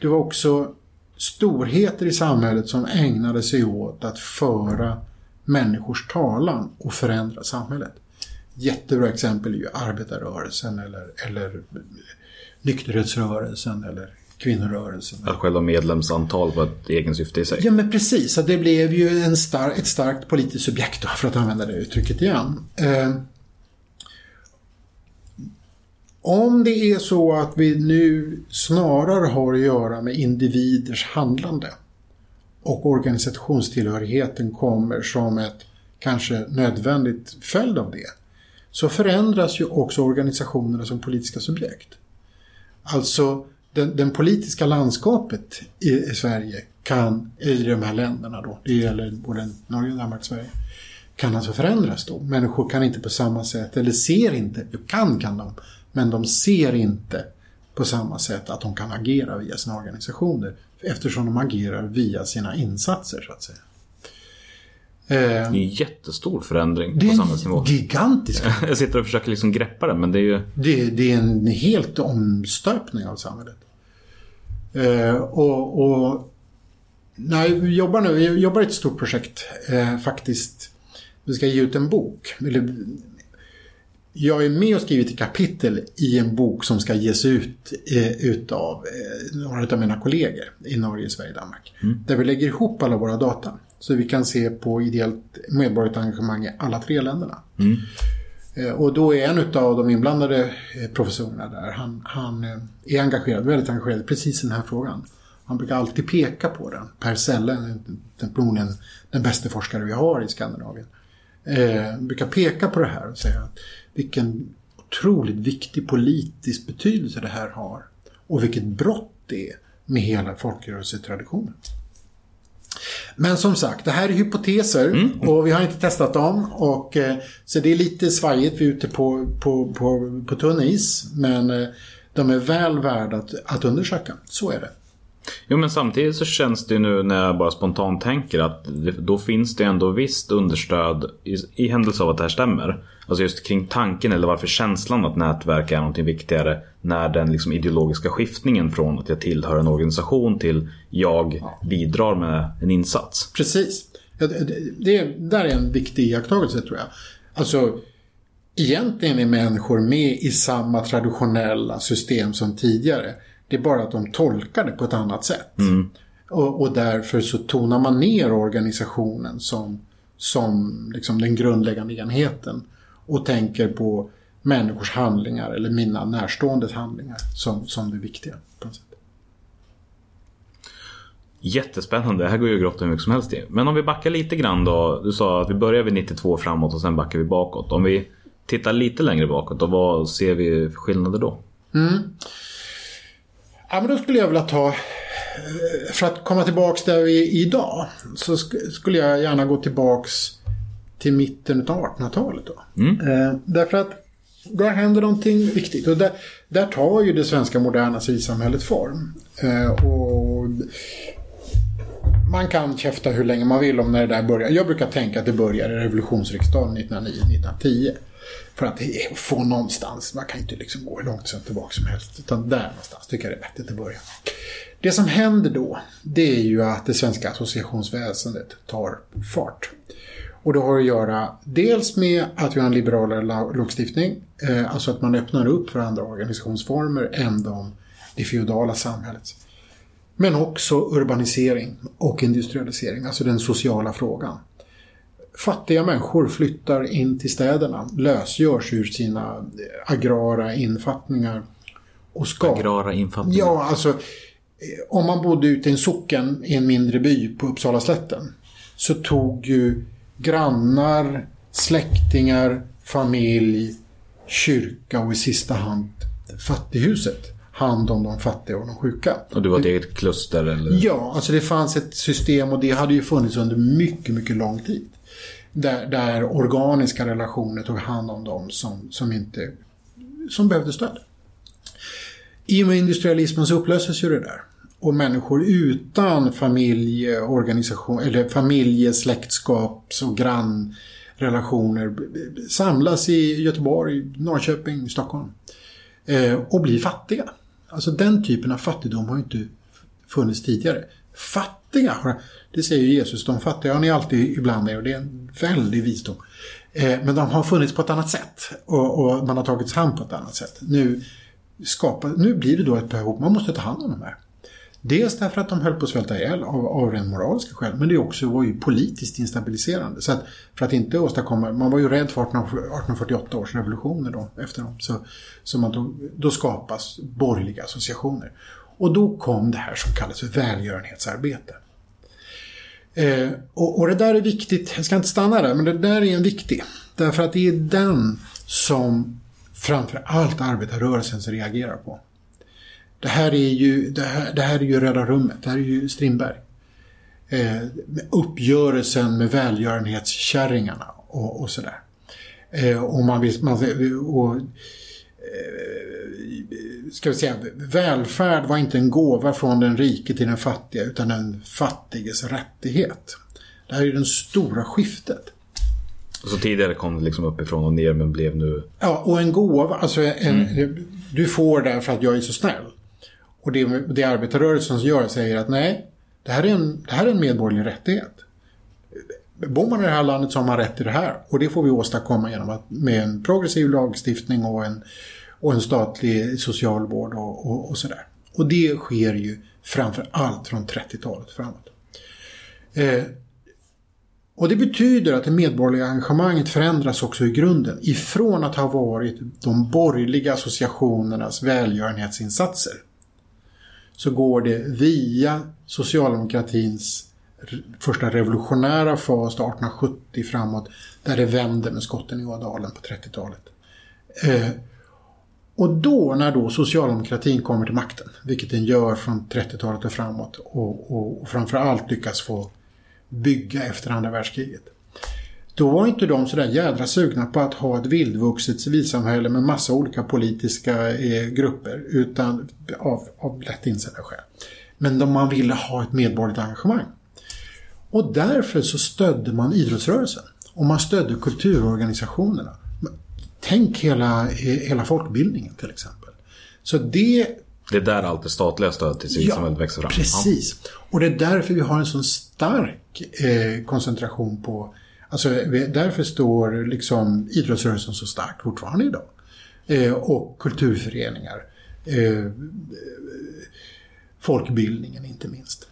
det var också storheter i samhället som ägnade sig åt att föra människors talan och förändra samhället. Jättebra exempel är ju arbetarrörelsen eller, eller nykterhetsrörelsen eller kvinnorörelsen. Att själva medlemsantal var ett egen syfte i sig. Ja men precis, att det blev ju en star ett starkt politiskt subjekt då, för att använda det uttrycket igen. Eh, om det är så att vi nu snarare har att göra med individers handlande och organisationstillhörigheten kommer som ett kanske nödvändigt följd av det så förändras ju också organisationerna som politiska subjekt. Alltså den, den politiska landskapet i, i Sverige kan, i de här länderna då, det gäller både Norge, Danmark, Sverige, kan alltså förändras då. Människor kan inte på samma sätt, eller ser inte, kan kan de, men de ser inte på samma sätt att de kan agera via sina organisationer eftersom de agerar via sina insatser så att säga. Eh, Det är en jättestor förändring det på är samhällsnivå. en gigantisk Jag sitter och försöker liksom greppa den men det är ju... Det, det är en helt omstöpning av samhället. Eh, och, och nej, vi jobbar nu, vi jobbar ett stort projekt eh, faktiskt. Vi ska ge ut en bok. Eller, jag är med och skrivit ett kapitel i en bok som ska ges ut eh, utav eh, några av mina kollegor i Norge, Sverige, Danmark. Där vi lägger ihop alla våra data. Så vi kan se på ideellt medborgerligt engagemang i alla tre länderna. Eh, Eh, och då är en av de inblandade eh, professorerna där, han, han eh, är engagerad, väldigt engagerad precis i den här frågan. Han brukar alltid peka på den. Per Selle, den, förmodligen den bästa forskare vi har i Skandinavien, eh, brukar peka på det här och säga att vilken otroligt viktig politisk betydelse det här har. Och vilket brott det är med hela folkrörelsetraditionen. Men som sagt, det här är hypoteser och vi har inte testat dem. Och, eh, så det är lite svajigt, vi är ute på, på, på, på tunn is. Men eh, de är väl värda att, att undersöka. Så är det. Jo men samtidigt så känns det ju nu när jag bara spontant tänker att då finns det ändå visst understöd i, i händelse av att det här stämmer. Alltså just kring tanken eller varför känslan att nätverk är någonting viktigare när den liksom ideologiska skiftningen från att jag tillhör en organisation till jag bidrar med en insats. Precis. Det, där är en viktig iakttagelse tror jag. Alltså, egentligen är människor med i samma traditionella system som tidigare. Det är bara att de tolkar det på ett annat sätt. Och, och därför så tonar man ner organisationen som, som liksom den grundläggande enheten. Och tänker på människors handlingar eller mina närståendes handlingar som, som det viktiga. På något sätt. Jättespännande, det här går ju grotta hur mycket som helst i. Men om vi backar lite grann då. Du sa att vi börjar vid 92 framåt och sen backar vi bakåt. Om vi tittar lite längre bakåt, då vad ser vi för skillnader då? Ja, men då skulle jag vilja ta, eh, för att komma tillbaks där vi är idag, så sk- skulle jag gärna gå tillbaks till mitten av 1800-talet. Då. Eh, därför att där händer någonting viktigt. Och där, där tar ju det svenska moderna civilsamhället form. Eh, och man kan käfta hur länge man vill om när det där börjar. Jag brukar tänka att det börjar i revolutionsriksdagen 1909-1910. För att få någonstans, man kan inte liksom gå hur långt sen tillbaka som helst. Utan där någonstans tycker jag det är vettigt att börja. Det som händer då, det är ju att det svenska associationsväsendet tar fart. Och det har att göra dels med att vi har en liberalare la- lagstiftning, eh, alltså att man öppnar upp för andra organisationsformer än de, det feodala samhället. Men också urbanisering och industrialisering, alltså den sociala frågan. Fattiga människor flyttar in till städerna, lösgörs ur sina eh, agrara infattningar och ska... Agrara infattningar. Ja, alltså eh, om man bodde ute i en socken i en mindre by på Uppsala slätten så tog ju grannar, släktingar, familj, kyrka och i sista hand fattighuset hand om de fattiga och de sjuka. Och du var ett eget kluster eller? Ja, alltså det fanns ett system och det hade ju funnits under mycket, mycket lång tid. Där, där organiska relationer tog hand om dem som, som inte som behövde stöd. I och med industrialismen så upplöses ju det där. Och människor utan familjeorganisation, eller familjesläktskaps och grannrelationer samlas i Göteborg, Norrköping, Stockholm. Eh, och blir fattiga. Alltså den typen av fattigdom har ju inte funnits tidigare. Fattiga, det säger ju Jesus, de fattiga har ni alltid ibland er och det är en väldig visdom. Eh, men de har funnits på ett annat sätt och, och man har tagits hand på ett annat sätt. Nu, skapa, nu blir det då ett behov, man måste ta hand om de här. Dels därför att de höll på att svälta ihjäl av, av rent moraliska skäl, men det också var ju politiskt instabiliserande. Så att för att inte åstadkomma, man var ju rädd för 18, 1848 års revolutioner då, efter dem. Så, så man tog, då skapas borgerliga associationer. Och då kom det här som kallas för välgörenhetsarbete. Eh, och, och det där är viktigt, jag ska inte stanna där, men det där är en viktig. Därför att det är den som framför allt arbetarrörelsen reagerar på. Det här är ju, det här, det här är ju Rädda Rummet, det här är ju Strindberg. Eh, uppgörelsen med välgörenhetskärringarna och, och sådär. Eh, och man vill, man, och, eh, ska vi säga, välfärd var inte en gåva från den rike till den fattiga utan den fattiges rättighet. Det här är det stora skiftet. Så tidigare kom det liksom uppifrån och ner men blev nu... Ja, och en gåva, alltså en, du får det för att jag är så snäll. Och det, det arbetarrörelsen gör säger att nej, det här är en, det här är en medborgerlig rättighet. Bor man i det här landet så har man rätt till det här. Och det får vi åstadkomma genom att, med en progressiv lagstiftning och en, och en statlig socialvård och, och, och sådär. Och det sker ju framför allt från 30-talet framåt. Eh, och det betyder att det medborgerliga engagemanget förändras också i grunden. Ifrån att ha varit de borgerliga associationernas välgörenhetsinsatser så går det via socialdemokratins första revolutionära fas 1870 framåt där det vänder med skotten i Ådalen på 30-talet. Eh, och då när då socialdemokratin kommer till makten, vilket den gör från 30-talet och framåt och, och, och framförallt lyckas få bygga efter andra världskriget. Då var inte de sådär jädra sugna på att ha ett vildvuxet civilsamhälle med massa olika politiska eh, grupper utan av, av lätt insedda skäl. Men de, man ville ha ett medborgerligt engagemang. Och därför så stödde man idrottsrörelsen och man stödde kulturorganisationerna. Tänk hela, eh, hela folkbildningen till exempel. Så det Det är där allt det statliga stödet till civilsamhället växer fram. Precis. Och det är därför vi har en sån stark eh, koncentration på Alltså därför står liksom idrottsrörelsen så starkt fortfarande idag. Eh, och kulturföreningar. Eh, folkbildningen inte minst.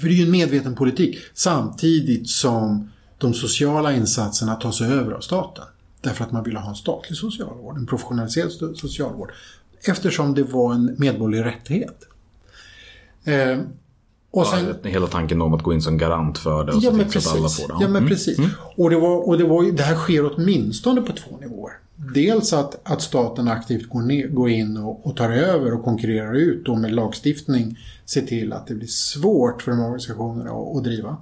För det är ju en medveten politik samtidigt som de sociala insatserna tas över av staten. Därför att man ville ha en statlig socialvård, en professionaliserad socialvård. Eftersom det var en medborgerlig rättighet. Eh, och sen, Ja, hela tanken om att gå in som garant för det och Ja se till så att alla får det. Ja, men Mm. precis. Och, det, var, och det, var, det här sker åtminstone på två nivåer. Dels att, att staten aktivt går, ner, går in och, och tar över och konkurrerar ut och med lagstiftning ser till att det blir svårt för de organisationerna att, att driva.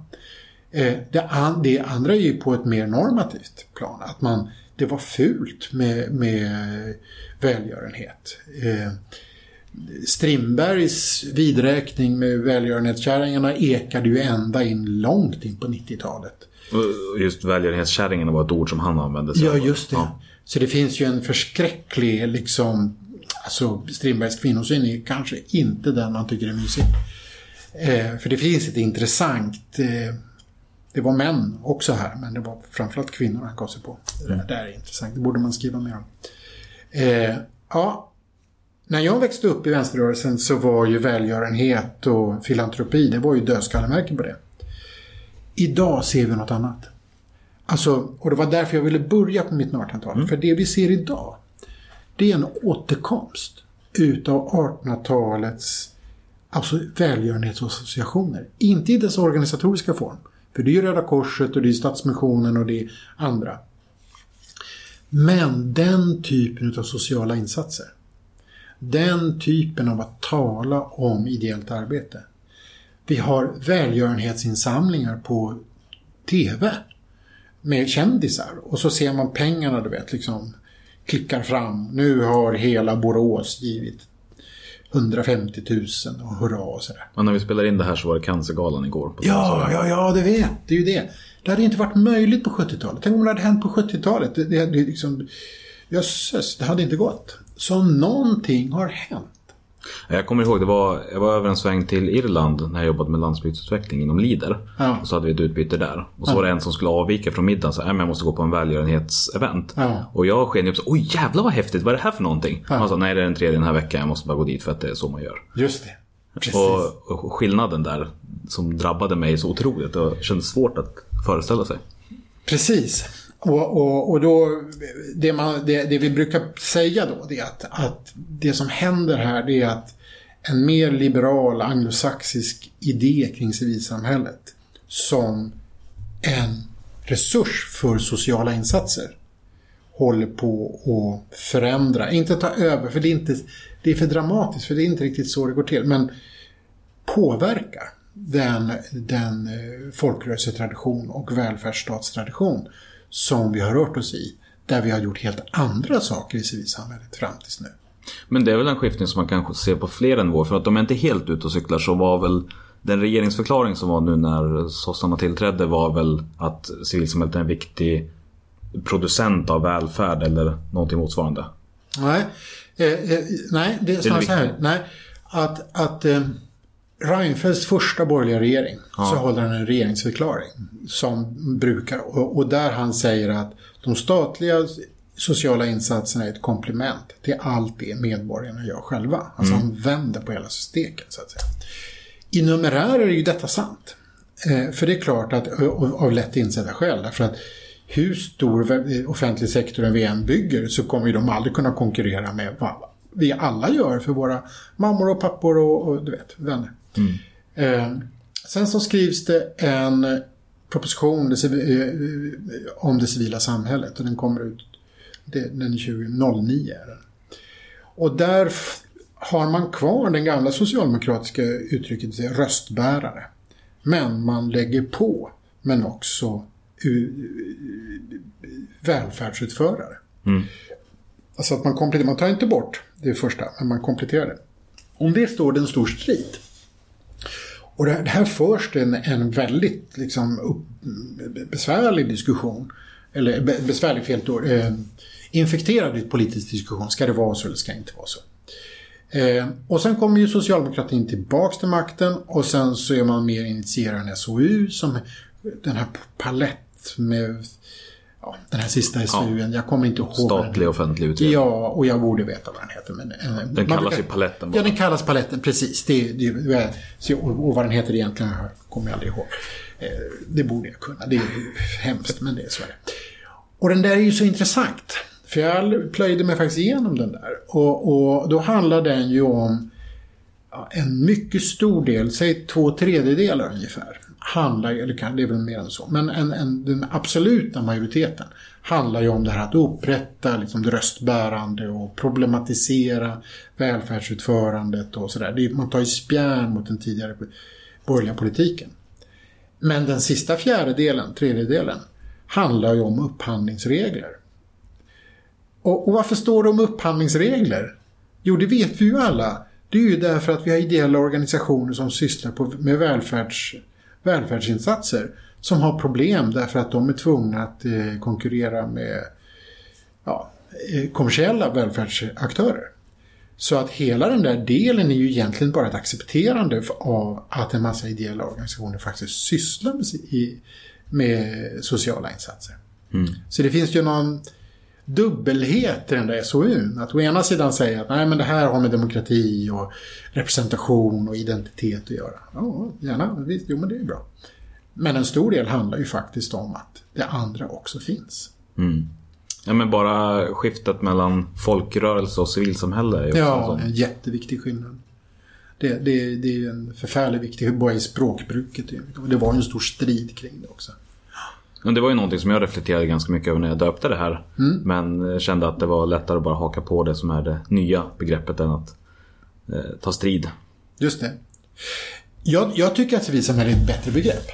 Eh, det, an, det andra är ju på ett mer normativt plan. Att man, det var fult med, med välgörenhet. Eh, Strindbergs vidräkning med välgörenhetskärringarna ekade ju ända in långt in på 90-talet. Och Just välgörenhetskärringen var ett ord som han använde. sig Ja, av. just det. Ja. Så det finns ju en förskräcklig, liksom, alltså Strindbergs kvinnosyn är kanske inte den man tycker är mysig. Eh, för det finns ett intressant, eh, det var män också här, men det var framförallt kvinnor han gav sig på. Det där- där är intressant, det borde man skriva mer om. Eh, ja, när jag växte upp i vänsterrörelsen så var ju välgörenhet och filantropi, det var ju dödskallemärken på det. Idag ser vi något annat. Alltså, och det var därför jag ville börja på mitten av 1800-talet. För det vi ser idag, det är en återkomst utav 1800-talets alltså välgörenhetsassociationer. Inte i dess organisatoriska form. För det är ju Röda Korset och det är Stadsmissionen och det är andra. Men den typen av sociala insatser. Den typen av att tala om ideellt arbete. Vi har välgörenhetsinsamlingar på TV med kändisar och så ser man pengarna du vet liksom klickar fram. Nu har hela Borås givit 150 000 och hurra och sådär. Men när vi spelar in det här så var det Cancergalan igår. På Ja, ja, ja, det vet. Det är ju det. Det hade inte varit möjligt på 70-talet. Tänk om det hade hänt på 70-talet. Det, det, det, liksom, jösses, det hade inte gått. Så någonting har hänt. Jag kommer ihåg, det var, jag var över en sväng till Irland när jag jobbade med landsbygdsutveckling inom Lider. Ja. Och så hade vi ett utbyte där. Och så var det en som skulle avvika från middagen. Så, "Nej, men jag måste gå på en välgörenhetsevent. Ja. Och jag sken upp så oj jävlar vad häftigt, vad är det här för någonting? Han sa, nej det är den tredje den här veckan, jag måste bara gå dit för att det är så man gör. Just det. Precis. Och, och skillnaden där som drabbade mig så otroligt, det kändes svårt att föreställa sig. Precis. Och, och, och då, det, man, det, det vi brukar säga då, det är att, att det som händer här det är att en mer liberal anglosaxisk idé kring civilsamhället som en resurs för sociala insatser håller på att förändra. Inte ta över, för det är, inte, det är för dramatiskt, för det är inte riktigt så det går till. Men påverka den, den eh, folkrörelsetradition och välfärdsstatstradition som vi har rört oss i. Där vi har gjort helt andra saker i civilsamhället fram tills nu. Men det är väl en skiftning som man kanske ser på flera nivåer. För att de är inte helt ute och cyklar så var väl den regeringsförklaring som var nu när sossarna tillträdde var väl att civilsamhället är en viktig producent av välfärd eller någonting motsvarande. Nej, eh, eh, nej det är snarare så här. Nej, att, att eh, Reinfeldts första borgerliga regering så håller han en regeringsförklaring som brukar och, och där han säger att de statliga sociala insatserna är ett komplement till allt det medborgarna gör själva. Alltså han vänder på hela steken så att säga. I numerär är ju detta sant. Eh, för det är klart att, av lätt insedda skäl, därför att hur stor vä- offentlig sektor vi än bygger så kommer ju de aldrig kunna konkurrera med vad vi alla gör för våra mammor och pappor och, och du vet, vänner. Eh, sen så skrivs det en proposition det, civi- eh, om det civila samhället och den kommer ut det, den är 2009. Är den. Och där har man kvar den gamla socialdemokratiska uttrycket eh, röstbärare. Men man lägger på, men också u- välfärdsutförare. Alltså att man kompletterar, man tar inte bort det första, men man kompletterar det. Om det står det en stor strid. Och det här, förs det en, en väldigt liksom, upp, besvärlig diskussion. Eller be, besvärlig fel då, Eh, infekterad politisk diskussion. Ska det vara så eller ska det inte vara så? Eh, och sen kommer ju socialdemokratin tillbaks till makten och sen så är man mer initierad en SOU som den här palett med ja, den här sista SOUen. Jag kommer inte ihåg vad den Statlig offentlig utredning. Ja, och jag borde veta vad den heter. Men, eh, Den kallas brukar- ju Paletten bara. Ja, den kallas Paletten, precis. Det, det, det, så- och, och vad den heter egentligen kommer jag aldrig ihåg. Eh, det borde jag kunna. Det är hemskt, men det är så är det. Och den där är ju så intressant. För jag plöjde mig faktiskt igenom den där. Och, och då handlar den ju om ja, en mycket stor del, säg två tredjedelar ungefär, handlar, ju, eller kan, det är väl mer än så, men en, en, den absoluta majoriteten handlar ju om det här att upprätta liksom, det röstbärande och problematisera välfärdsutförandet och sådär. Man tar ju spjärn mot den tidigare borgerliga politiken. Men den sista fjärdedelen, tredjedelen, handlar ju om upphandlingsregler. Och, och varför står det om upphandlingsregler? Jo, det vet vi ju alla. Det är ju därför att vi har ideella organisationer som sysslar på, med välfärds, välfärdsinsatser som har problem därför att de är tvungna att eh, konkurrera med ja, eh, kommersiella välfärdsaktörer. Så att hela den där delen är ju egentligen bara ett accepterande av att en massa ideella organisationer faktiskt sysslar med, sociala insatser. Så det finns ju någon dubbelhet i den där SOUn. Att å ena sidan säga att nej men det här har med demokrati och representation och identitet att göra. Ja, gärna. Visst, jo men det är bra. Men en stor del handlar ju faktiskt om att det andra också finns. Ja, men bara skiftet mellan folkrörelse och civilsamhälle är ju Ja, en jätteviktig skillnad. Det, det, det är en förfärligt viktig, bara i språkbruket. Det var ju en stor strid kring det också. Men det var ju någonting som jag reflekterade ganska mycket över när jag döpte det här. Men eh, kände att det var lättare att bara haka på det som är det nya begreppet än att eh, ta strid. Just det. Jag, jag tycker att civilsamhälle är ett bättre begrepp.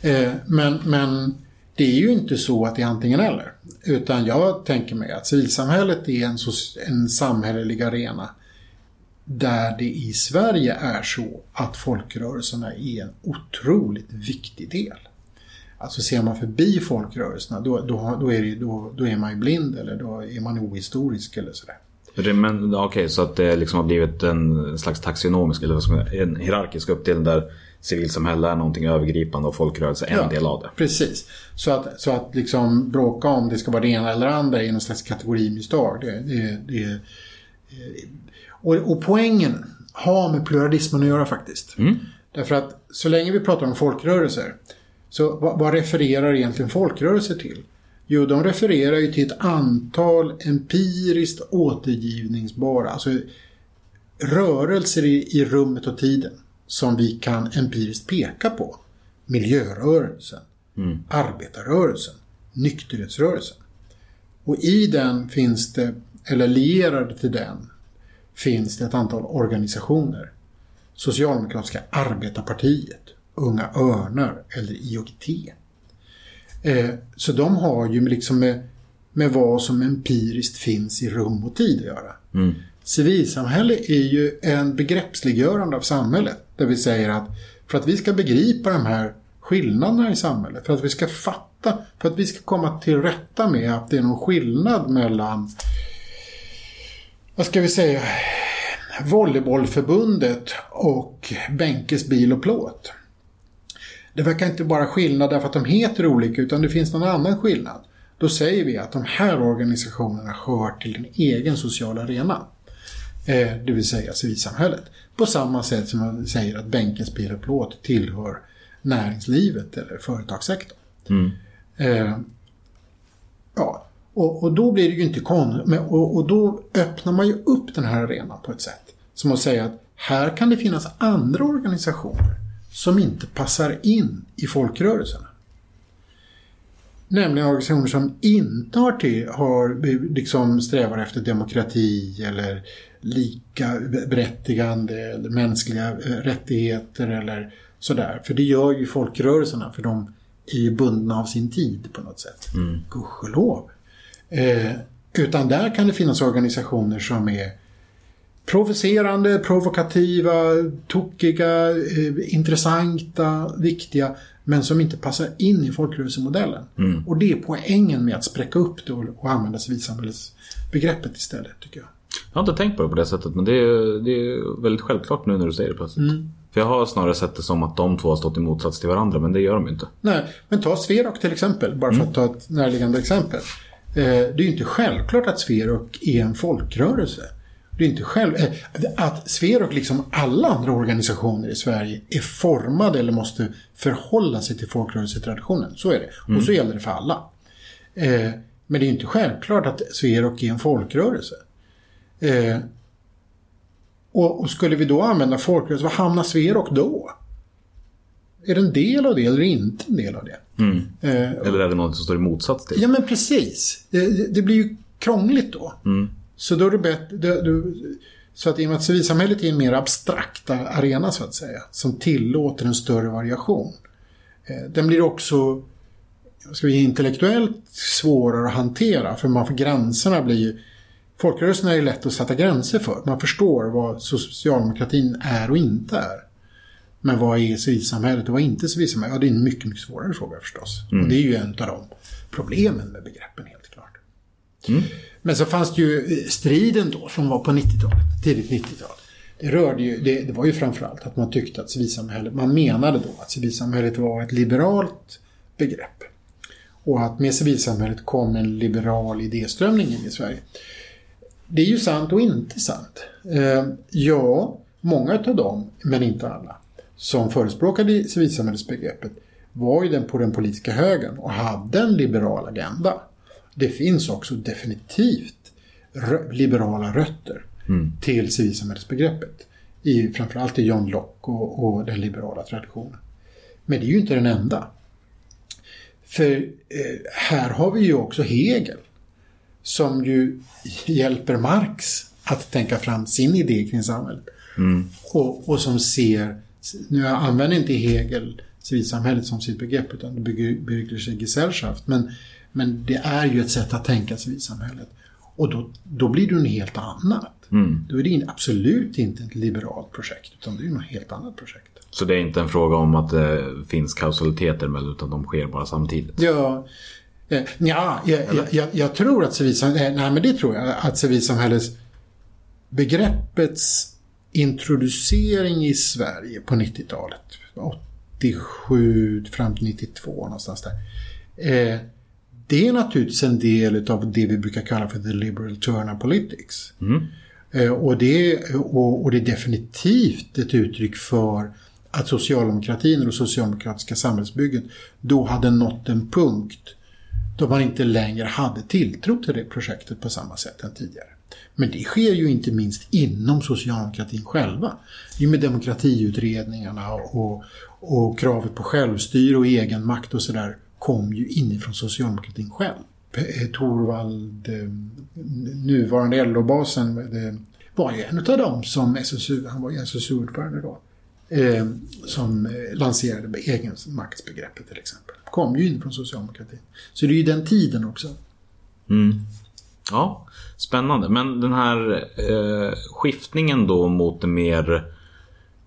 Eh, men, men det är ju inte så att det är antingen eller. Utan jag tänker mig att civilsamhället är en, en samhällelig arena där det i Sverige är så att folkrörelserna är en otroligt viktig del. Alltså ser man förbi folkrörelserna då, då, då, är, det, då, då är man ju blind eller då är man ohistorisk eller sådär. Okej, så att det liksom har blivit en slags taxonomisk eller en hierarkisk uppdelning där civilsamhälle är någonting övergripande och folkrörelse är en del av det. Precis. Så att, så att liksom bråka om det ska vara det ena eller andra är någon slags kategorimisstag. Det, det, det, eh, och, och poängen har med pluralismen att göra faktiskt. Därför att så länge vi pratar om folkrörelser, så vad, vad refererar egentligen folkrörelser till? Jo, de refererar ju till ett antal empiriskt återgivningsbara, alltså rörelser i, i rummet och tiden som vi kan empiriskt peka på. Miljörörelsen, arbetarrörelsen, nykterhetsrörelsen. Och i den finns det, eller lierade till den, finns det ett antal organisationer. Socialdemokratiska arbetarpartiet, Unga Örnar eller IOGT. Eh, så de har ju liksom med, med vad som empiriskt finns i rum och tid att göra. Civilsamhälle är ju en begreppsliggörande av samhället. Där vi säger att för att vi ska begripa de här skillnaderna i samhället, för att vi ska fatta, för att vi ska komma till rätta med att det är någon skillnad mellan, vad ska vi säga, Volleybollförbundet och Bänkes bil och plåt. Det verkar inte bara skillnad därför att de heter olika utan det finns någon annan skillnad. Då säger vi att de här organisationerna hör till en egen social arena. Eh, det vill säga civilsamhället. På samma sätt som man säger att Bänkens bil och plåt tillhör näringslivet eller företagssektorn. Eh, ja, och, och då blir det ju inte konstigt. Och, och då öppnar man ju upp den här arenan på ett sätt. Som att säga att här kan det finnas andra organisationer som inte passar in i folkrörelserna. Nämligen organisationer som inte har, till, har liksom strävar efter demokrati eller lika berättigande eller mänskliga eh, rättigheter eller sådär. För det gör ju folkrörelserna för de är ju bundna av sin tid på något sätt. Mm. Gudskelov. Eh, utan där kan det finnas organisationer som är provocerande, provokativa, tokiga, eh, intressanta, viktiga men som inte passar in i folkrörelsemodellen. Mm. Och det är poängen med att spräcka upp det och, och använda civilsamhällesbegreppet istället tycker jag. Jag har inte tänkt på det på det sättet men det är, det är väldigt självklart nu när du säger det plötsligt. Mm. För jag har snarare sett det som att de två har stått i motsats till varandra men det gör de ju inte. Nej, men ta Sverok till exempel, bara för att ta ett närliggande exempel. Eh, det är ju inte självklart att Sverok är en folkrörelse. Är inte själv... eh, Att Sverok, liksom alla andra organisationer i Sverige, är formade eller måste förhålla sig till folkrörelsetraditionen. Så är det. Och så gäller det för alla. Eh, Men det är inte självklart att Sverok är en folkrörelse. Eh, Och, och skulle vi då använda folkrörelse, vad hamnar Sverok då? Är det en del av det eller inte en del av det? Eh, Eller är det något som står i motsats till? Ja men precis. Det, det- blir ju krångligt då. Så då är det bättre... Så att i och med att civilsamhället är en mer abstrakta arena så att säga. Som tillåter en större variation. Eh, den blir också ska vi, intellektuellt svårare att hantera. För man, för gränserna blir ju... Folkrörelserna är ju lätt att sätta gränser för. Man förstår vad socialdemokratin är och inte är. Men vad är civilsamhället och vad är inte civilsamhället? Ja, det är en mycket, mycket svårare fråga förstås. Och det är ju en av de problemen med begreppen helt klart. Men så fanns det ju striden då som var på 90-talet, tidigt 90-tal. Det, rörde ju, det, det var ju framförallt att man tyckte att civilsamhället, man menade då att civilsamhället var ett liberalt begrepp. Och att med civilsamhället kom en liberal idéströmning in i Sverige. Det är ju sant och inte sant. Eh, ja, många av dem, men inte alla, som förespråkade civilsamhällesbegreppet var ju den på den politiska högen och hade en liberal agenda. Det finns också definitivt liberala rötter till civilsamhällesbegreppet. I, framförallt i John Locke och, och den liberala traditionen. Men det är ju inte den enda. För eh, här har vi ju också Hegel som ju hjälper Marx att tänka fram sin idé kring samhället. Och, och som ser, nu använder inte Hegel civilsamhället som sitt begrepp utan det bygger, bygger sig Gesellschaft. Men, men det är ju ett sätt att tänka civilsamhället. Och då, då blir det något helt annat. Då är det absolut inte ett liberalt projekt utan det är något helt annat projekt. Så det är inte en fråga om att det finns kausaliteter mellan utan de sker bara samtidigt? Ja, eh, ja jag, jag, jag, jag tror att civilsamhället, nej men det tror jag, att civilsamhällets begreppets introducering i Sverige på 90-talet, 87 fram till 92 någonstans där. Eh, det är naturligtvis en del av det vi brukar kalla för the liberal turn of politics. Eh, och, det, och, och det är definitivt ett uttryck för att socialdemokratin och det socialdemokratiska samhällsbygget då hade nått en punkt då man inte längre hade tilltro till det projektet på samma sätt än tidigare. Men det sker ju inte minst inom socialdemokratin själva. I och med demokratiutredningarna och, och kravet på självstyre och egen makt och sådär kom ju inifrån socialdemokratin själv. Eh, Torvald, eh, nuvarande LO-basen, eh, var ju en av dem som SSU, han var ju SSU-ordförande då, eh, som lanserade egenmaktsbegreppet till exempel. Kom ju in från socialdemokratin. Så det är ju den tiden också. Mm. Ja, spännande. Men den här eh, skiftningen då mot det mer,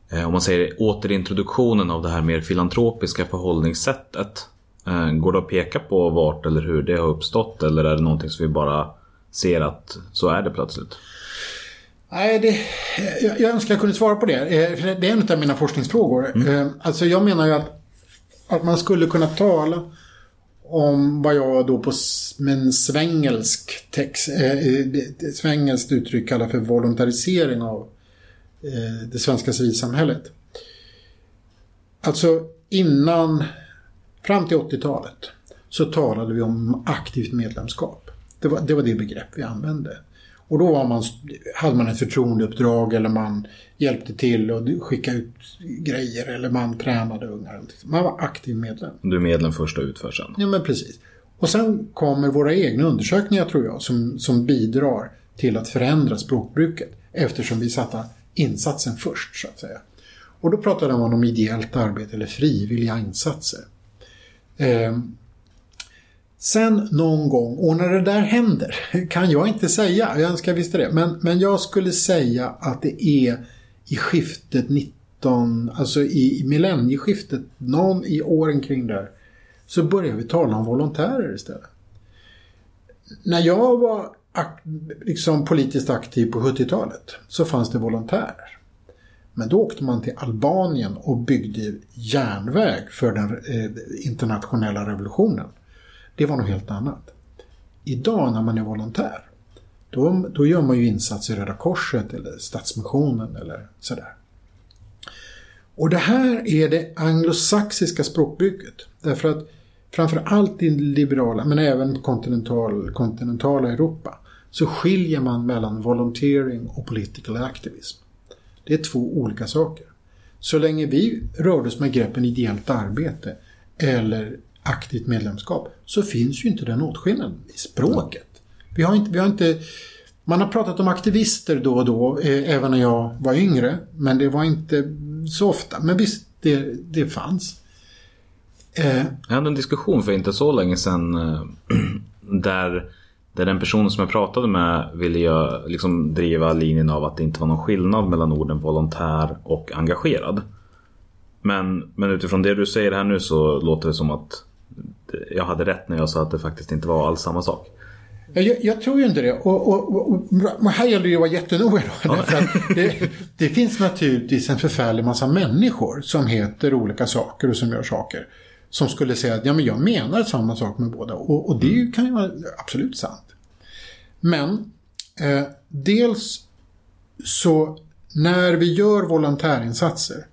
eh, om man säger återintroduktionen av det här mer filantropiska förhållningssättet. Eh, går det att peka på vart eller hur det har uppstått eller är det någonting som vi bara ser att så är det plötsligt? Nej, det, jag, jag önskar jag kunde svara på det. Eh, Det är en av mina forskningsfrågor. Eh, Alltså jag menar ju att, att man skulle kunna tala om vad jag då på en svängelsk text, eh, svengelskt uttryck kallar för volontarisering av eh, det svenska civilsamhället. Alltså innan, fram till 80-talet, så talade vi om aktivt medlemskap. Det var det, var det begrepp vi använde. Och då man, hade man ett förtroendeuppdrag eller man hjälpte till och skickade ut grejer eller man tränade ungar. Man var aktiv medlem. Du är medlem först och utför sen. Ja men precis. Och sen kommer våra egna undersökningar tror jag som, som bidrar till att förändra språkbruket eftersom vi satte insatsen först så att säga. Och då pratade man om ideellt arbete eller frivilliga insatser. Eh, sen någon gång, och när det där händer kan jag inte säga, jag önskar jag visste det, men, men jag skulle säga att det är i skiftet 19, alltså i, i millennieskiftet, någon i åren kring där, så börjar vi tala om volontärer istället. När jag var ak- liksom politiskt aktiv på 70-talet så fanns det volontärer. Men då åkte man till Albanien och byggde järnväg för den eh, internationella revolutionen. Det var något helt annat. Idag när man är volontär, då, då gör man ju insatser i Röda Korset eller Stadsmissionen eller sådär. Och det här är det anglosaxiska språkbygget. Därför att framför allt i liberala, men även kontinental, kontinentala Europa, så skiljer man mellan volunteering och political activism. Det är två olika saker. Så länge vi rörde oss med greppen ideellt arbete eller aktivt medlemskap så finns ju inte den åtskillnaden i språket. Vi har inte, vi har inte, man har pratat om aktivister då och då, eh, även när jag var yngre, men det var inte så ofta. Men visst, det, det fanns. Eh, Jag hade en diskussion för inte så länge sedan eh, där, där den personen som jag pratade med ville jag liksom driva linjen av att det inte var någon skillnad mellan orden volontär och engagerad. Men, men utifrån det du säger här nu så låter det som att jag hade rätt när jag sa att det faktiskt inte var alls samma sak. Jag, jag tror ju inte det. Och, och, och, och här gäller det ju att vara jättenoga att det, det finns naturligtvis en förfärlig massa människor som heter olika saker och som gör saker. Som skulle säga att ja, men jag menar samma sak med båda. Och, och det ju- kan ju vara absolut sant. Men eh, dels så när vi gör volontärinsatser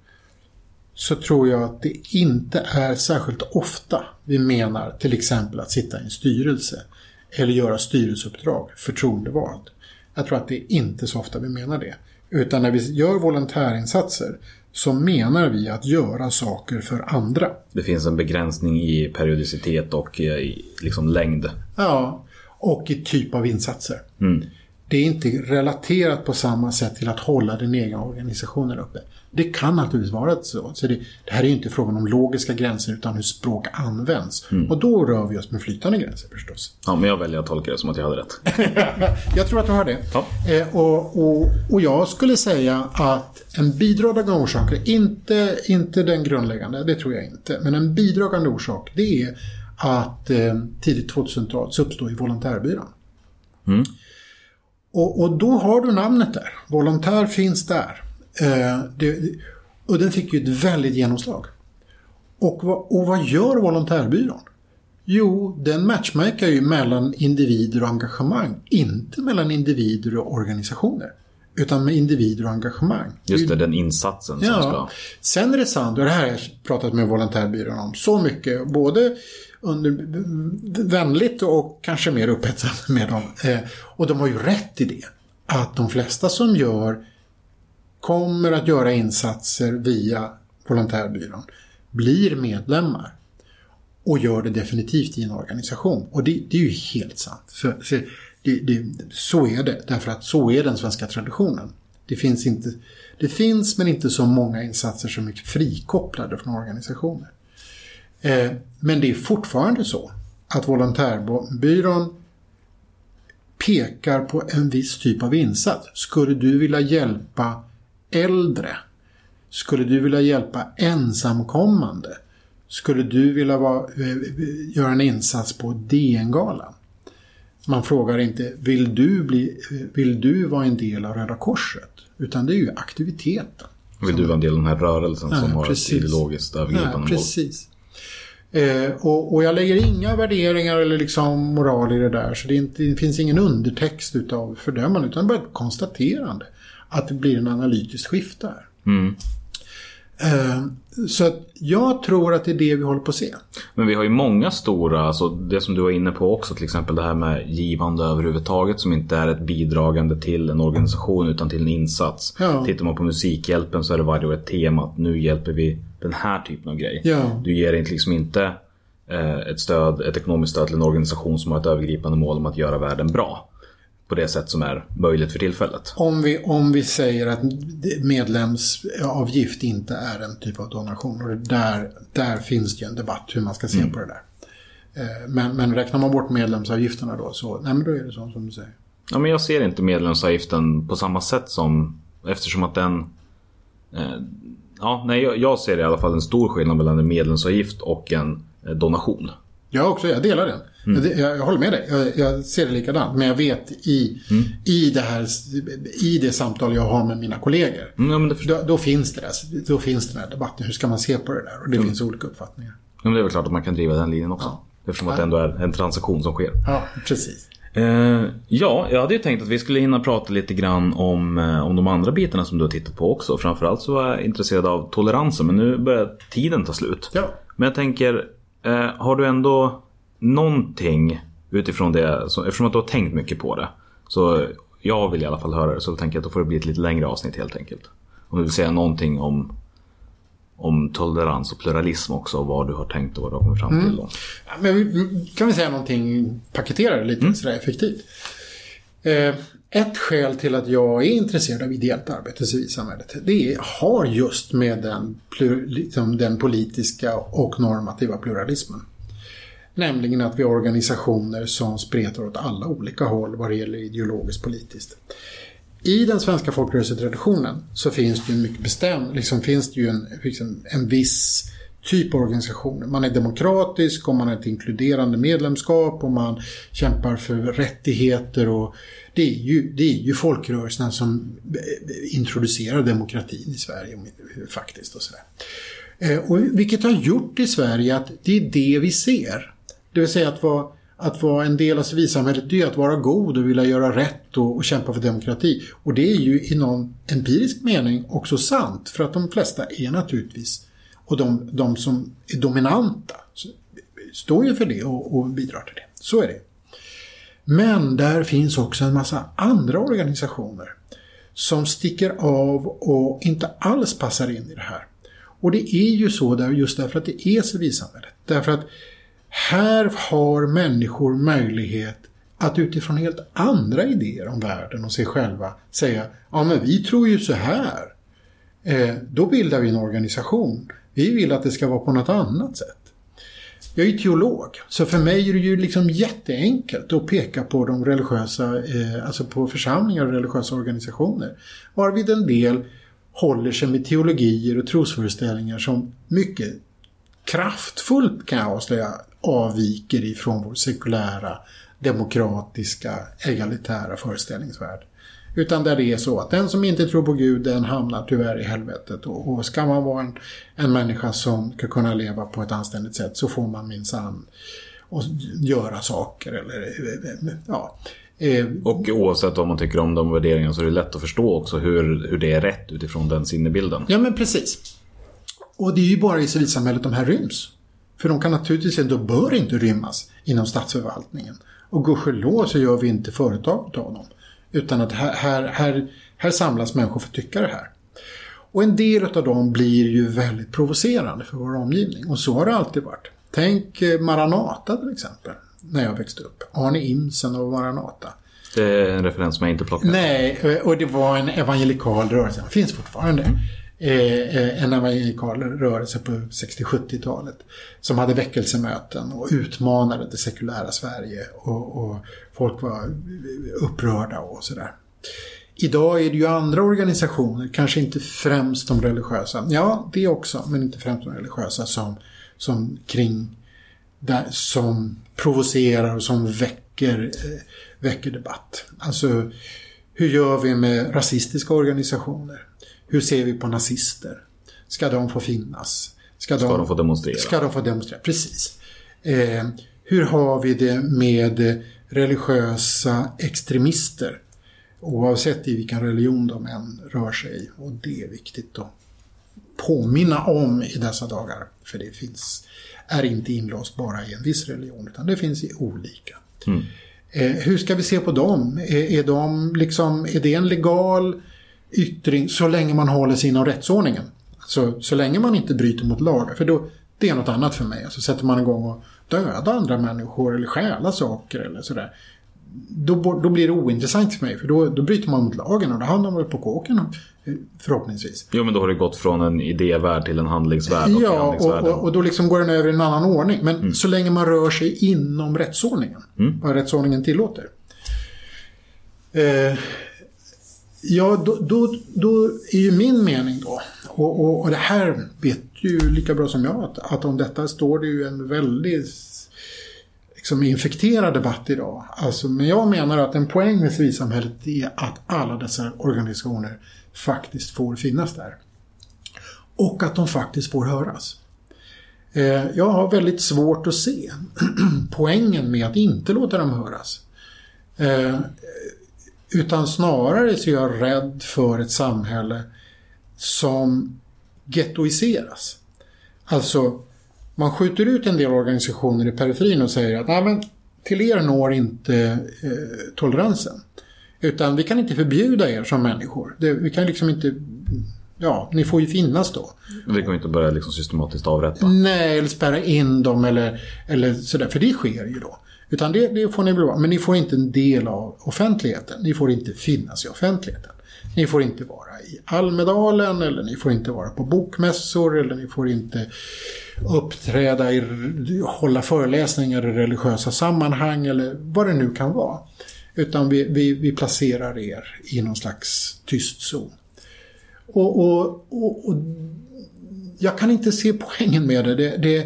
så tror jag att det inte är särskilt ofta vi menar till exempel att sitta i en styrelse eller göra styrelseuppdrag förtroendevald. Jag tror att det är inte så ofta vi menar det. Utan när vi gör volontärinsatser så menar vi att göra saker för andra. Det finns en begränsning i periodicitet och eh, i liksom längd. Ja, och i typ av insatser. Mm. Det är inte relaterat på samma sätt till att hålla den egna organisationen uppe. Det kan naturligtvis vara så. så det, det här är inte frågan om logiska gränser utan hur språk används. Och då rör vi oss med flytande gränser förstås. Ja, men jag väljer att tolka det som att jag hade rätt. Jag tror att du har det. Ja. Eh, och, och, och jag skulle säga att en bidragande orsak, inte, inte den grundläggande, det tror jag inte, men en bidragande orsak det är att eh, tidigt 2000-tal så uppstår ju volontärbyrån. Och, och då har du namnet där. Volontär finns där. Eh, det, och den fick ju ett väldigt genomslag. Och vad, och vad gör volontärbyrån? Jo, den matchmakar ju mellan individer och engagemang. Inte mellan individer och organisationer. Utan med individer och engagemang. Just det, den insatsen som Ja. ska... Sen är det sant, och det här har jag pratat med volontärbyrån om så mycket, både under vänligt och kanske mer upphetsat med dem. Eh, och de har ju rätt i det. Att de flesta som gör kommer att göra insatser via volontärbyrån blir medlemmar och gör det definitivt i en organisation. Och det, det är ju helt sant. För, för det, det, så är det, därför att så är den svenska traditionen. Det finns, inte, det finns men inte så många insatser som är frikopplade från organisationer. Eh, men det är fortfarande så att volontärbyrån pekar på en viss typ av insats. Skulle du vilja hjälpa äldre? Skulle du vilja hjälpa ensamkommande? Skulle du vilja vara, eh, göra en insats på DN-galan? Man frågar inte vill du, bli, vill du vara en del av Röda Korset? Utan det är ju aktiviteten. Vill du vara en del av den här rörelsen som Ja, har precis. ett ideologiskt övergripande mål? precis. Eh, och, och jag lägger inga värderingar eller liksom moral i det där. Så det, inte, det finns ingen undertext utav fördömande utan bara ett konstaterande. Att det blir en analytisk skift där. Mm. Eh, så att jag tror att det är det vi håller på att se. Men vi har ju många stora, alltså det som du var inne på också, till exempel det här med givande överhuvudtaget som inte är ett bidragande till en organisation utan till en insats. Ja. Tittar man på Musikhjälpen så är det varje år ett tema att nu hjälper vi den här typen av grej. Ja. Du ger inte liksom inte eh, ett stöd, ett ekonomiskt stöd till en organisation som har ett övergripande mål om att göra världen bra. På det sätt som är möjligt för tillfället. Om vi, om vi säger att medlemsavgift inte är en typ av donation. Och där, där finns det ju en debatt hur man ska se på det där. Eh, Men, men räknar man bort medlemsavgifterna då så nej, men då är det så som du säger. Ja, men jag ser inte medlemsavgiften på samma sätt som eftersom att den eh, Ja, nej, jag, jag ser i alla fall en stor skillnad mellan en medlemsavgift och en eh, donation. Jag också, jag delar den. Mm. Jag, jag, jag håller med dig, jag, jag ser det likadant. Men jag vet i, Mm. i, det här, i det samtal jag har med mina kollegor. Mm, ja, Då, då, finns det där, då finns den här debatten. Hur ska man se på det där? Och det finns olika uppfattningar. ja, men det är väl klart att man kan driva den linjen också. Eftersom att det ändå är en transaktion som sker. Ja, precis. Eh, ja, jag hade ju tänkt att vi skulle hinna prata lite grann om, eh, om de andra bitarna som du har tittat på också. Framförallt så var jag intresserad av toleransen, men nu börjar tiden ta slut. Ja. Men jag tänker, eh, har du ändå någonting utifrån det, så, eftersom att du har tänkt mycket på det. Så jag vill i alla fall höra det, så då tänker jag att då får det bli ett lite längre avsnitt helt enkelt. Om du vill säga någonting om, om tolerans och pluralism också, och vad du har tänkt och vad du har kommit fram till. Ja, Men kan vi säga någonting, paketera det lite sådär effektivt. Eh, ett skäl till att jag är intresserad av ideellt arbete i civilsamhället, det har just med den, liksom den politiska och normativa pluralismen. Nämligen att vi har organisationer som spretar åt alla olika håll vad det gäller ideologiskt politiskt. I den svenska folkrörelsetraditionen så finns det ju en mycket bestämd, liksom finns det ju en, liksom, en viss typ av organisationer. Man är demokratisk och man har ett inkluderande medlemskap och man kämpar för rättigheter och det är ju, det är ju folkrörelserna som eh, introducerar demokratin i Sverige faktiskt och så där. Eh, och vilket har gjort i Sverige att det är det vi ser. Det vill säga att vara, att vara en del av civilsamhället, det är att vara god och vilja göra rätt och, och kämpa för demokrati. Och det är ju i någon empirisk mening också sant, för att de flesta är naturligtvis, och de, de som är dominanta, står ju för det och, och bidrar till det. Så är det. Men där finns också en massa andra organisationer som sticker av och inte alls passar in i det här. Och det är ju så där, just därför att det är civilsamhället. Därför att här har människor möjlighet att utifrån helt andra idéer om världen och sig själva säga ja men vi tror ju så här. Eh, då bildar vi en organisation. Vi vill att det ska vara på något annat sätt. Jag är ju teolog, så för mig är det ju liksom jätteenkelt att peka på de religiösa, eh, alltså på församlingar och religiösa organisationer. Varvid en del håller sig med teologier och trosföreställningar som mycket kraftfullt kan jag avslöja avviker ifrån vår sekulära, demokratiska, egalitära föreställningsvärld. Utan där det är så att den som inte tror på Gud, den hamnar tyvärr i helvetet. Och, och ska man vara en, en människa som ska kunna leva på ett anständigt sätt så får man minsann och göra saker eller ja. Eh, Och oavsett vad man tycker om de värderingarna så är det lätt att förstå också hur, hur det är rätt utifrån den sinnebilden. Ja, men precis. Och det är ju bara i civilsamhället de här ryms. För de kan naturligtvis inte och bör inte rymmas inom statsförvaltningen. Och gudskelov så gör vi inte företag av dem. Utan att här, här, här, här samlas människor för att tycka det här. Och en del av dem blir ju väldigt provocerande för vår omgivning. Och så har det alltid varit. Tänk eh, Maranata till exempel. När jag växte upp. Arne Imsen och Maranata. Det är en referens som jag inte plockar. Nej, eh, och det var en evangelikal rörelse. Den finns fortfarande. Eh, eh, En evangelikal rörelse på 60-70-talet. Som hade väckelsemöten och utmanade det sekulära Sverige. Och, och folk var upprörda och sådär. Idag är det ju andra organisationer, kanske inte främst de religiösa. Ja, det också, men inte främst de religiösa som, som kring där, som provocerar och som väcker eh, väcker debatt. Alltså, hur gör vi med rasistiska organisationer? Hur ser vi på nazister? Ska de få finnas? Ska de få demonstrera? Ska de få demonstrera, precis. Eh, hur har vi det med religiösa extremister? Oavsett i vilken religion de än rör sig. Och det är viktigt att påminna om i dessa dagar. För det finns, är inte inlåst bara i en viss religion utan det finns i olika. Mm. Eh, hur ska vi se på dem? Är, är, de liksom, är det en legal yttring så länge man håller sig inom rättsordningen? Så, så länge man inte bryter mot lagar. För då, det är något annat för mig. Alltså sätter man igång och döda andra människor eller stjäla saker eller sådär. Då, då blir det ointressant för mig. För då, då bryter man mot lagen och då hamnar man väl på kåken eh, förhoppningsvis. Jo men då har det gått från en idévärld till en handlingsvärld. Och ja, och, och, och, då liksom går den över i en annan ordning. Men mm. så länge man rör sig inom rättsordningen. Mm. Vad rättsordningen tillåter. Eh, ja, då, då, då är ju min mening då. Och, och, och det här vet ju lika bra som jag att, att om detta står det ju en väldigt liksom infekterad debatt idag. Alltså, men jag menar att en poäng med civilsamhället är att alla dessa organisationer faktiskt får finnas där. Och att de faktiskt får höras. Eh, jag har väldigt svårt att se poängen med att inte låta dem höras. Eh, utan snarare så är jag rädd för ett samhälle som gettoiseras. Alltså, man skjuter ut en del organisationer i periferin och säger att Nej, men till er når inte eh, toleransen. Utan vi kan inte förbjuda er som människor. Det, vi kan liksom inte... Ja, ni får ju finnas då. Vi kan inte börja liksom systematiskt avrätta. Nej, eller spärra in dem eller, eller sådär. För det sker ju då. Utan det, det får ni bli Men ni får inte en del av offentligheten. Ni får inte finnas i offentligheten. Ni får inte vara i Almedalen eller ni får inte vara på bokmässor eller ni får inte uppträda i, hålla föreläsningar i religiösa sammanhang eller vad det nu kan vara. Utan vi, vi, vi placerar er i någon slags tyst zon. Och, och, och, och, jag kan inte se poängen med det. det, det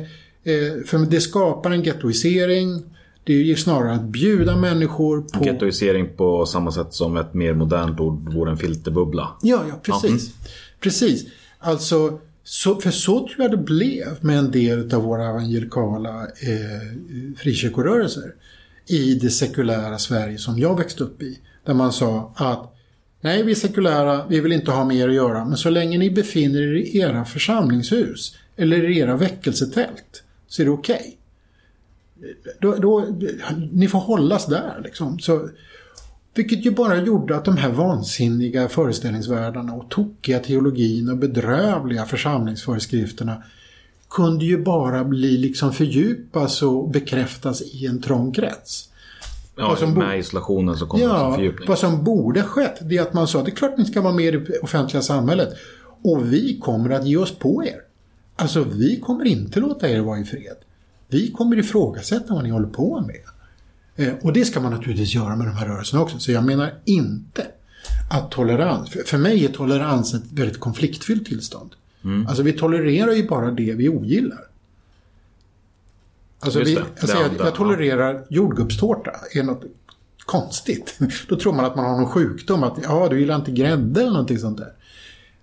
eh, för det skapar en gettoisering. Det är ju snarare att bjuda människor på... Gettoisering på samma sätt som ett mer modernt ord vore en filterbubbla. Ja, ja precis. Ja. Precis. Alltså, så, för så tror jag det blev med en del av våra evangelikala eh, frikyrkorörelser i det sekulära Sverige som jag växte upp i. Där man sa att nej, vi är sekulära, vi vill inte ha med er att göra, men så länge ni befinner er i era församlingshus eller i era väckelsetält så är det okej. Okay då, då, ni får hållas där liksom. Så, vilket ju bara gjorde att de här vansinniga föreställningsvärldarna och tokiga teologin och bedrövliga församlingsföreskrifterna kunde ju bara bli liksom fördjupas och bekräftas i en trång krets. Ja, som med isolationen så kom ja, det som fördjupning. Vad som borde skett det är att man sa det är klart ni ska vara med i det offentliga samhället och vi kommer att ge oss på er. Alltså vi kommer inte låta er vara i fred. Vi kommer ifrågasätta vad ni håller på med. Eh, och det ska man naturligtvis göra med de här rörelserna också. Så jag menar inte att tolerans, för, för mig är tolerans ett väldigt konfliktfyllt tillstånd. Mm. Alltså vi tolererar ju bara det vi ogillar. Alltså, vi, alltså jag, jag, tolererar jordgubbstårta, är något konstigt. Då tror man att man har någon sjukdom, att ja, du gillar inte grädde eller någonting sånt där.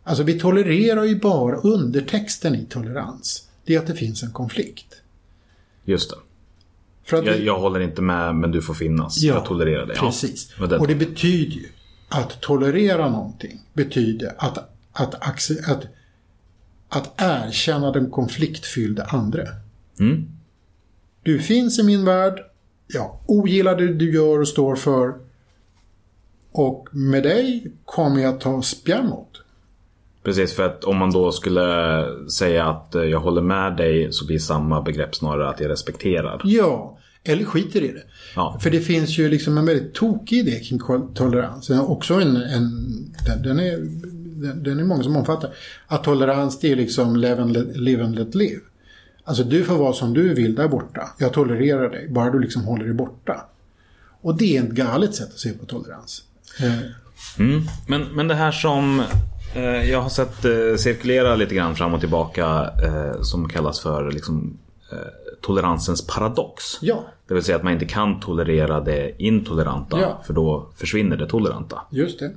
Alltså vi tolererar ju bara undertexten i tolerans. Det är att det finns en konflikt. Just det. Jag, jag håller inte med men du får finnas. Ja, jag tolererar det. Precis. Ja, och det betyder ju att tolerera någonting betyder att, att, att, att erkänna den konfliktfyllda andra. Mm. Du finns i min värld. Jag ogillar det du gör och står för. Och med dig kommer jag ta spjärn mot. Precis, för att om man då skulle säga att eh, jag håller med dig så blir samma begrepp snarare att jag respekterar. Ja, eller skiter i det. Ja. För det finns ju liksom en väldigt tokig idé kring tolerans. Också en, en den, är, den, den är många som omfattar. Att tolerans det är liksom live and let, live, and let live. Alltså du får vara som du vill där borta. Jag tolererar dig, bara du liksom håller dig borta. Och det är ett galet sätt att se på tolerans. Eh. Mm. Men, men det här som jag har sett eh, cirkulera lite grann fram och tillbaka eh, som kallas för liksom, toleransens paradox. Ja, Det vill säga att man inte kan tolerera det intoleranta Ja. för då försvinner det toleranta. just det.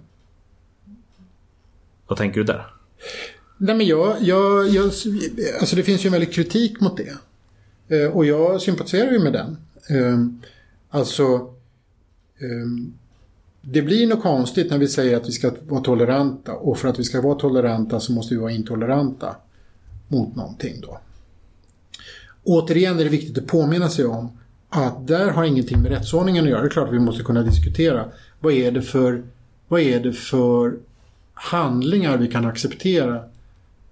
Vad tänker du där? Nej men jag, jag, jag, alltså det finns ju en väldigt kritik mot det. Eh, och jag sympatiserar ju med den. Eh, alltså, eh, det blir något konstigt när vi säger att vi ska vara toleranta och för att vi ska vara toleranta så måste vi vara intoleranta mot någonting då. Återigen är det viktigt att påminna sig om att där har ingenting med rättsordningen att göra. Det är klart att vi måste kunna diskutera vad är det för, vad är det för handlingar vi kan acceptera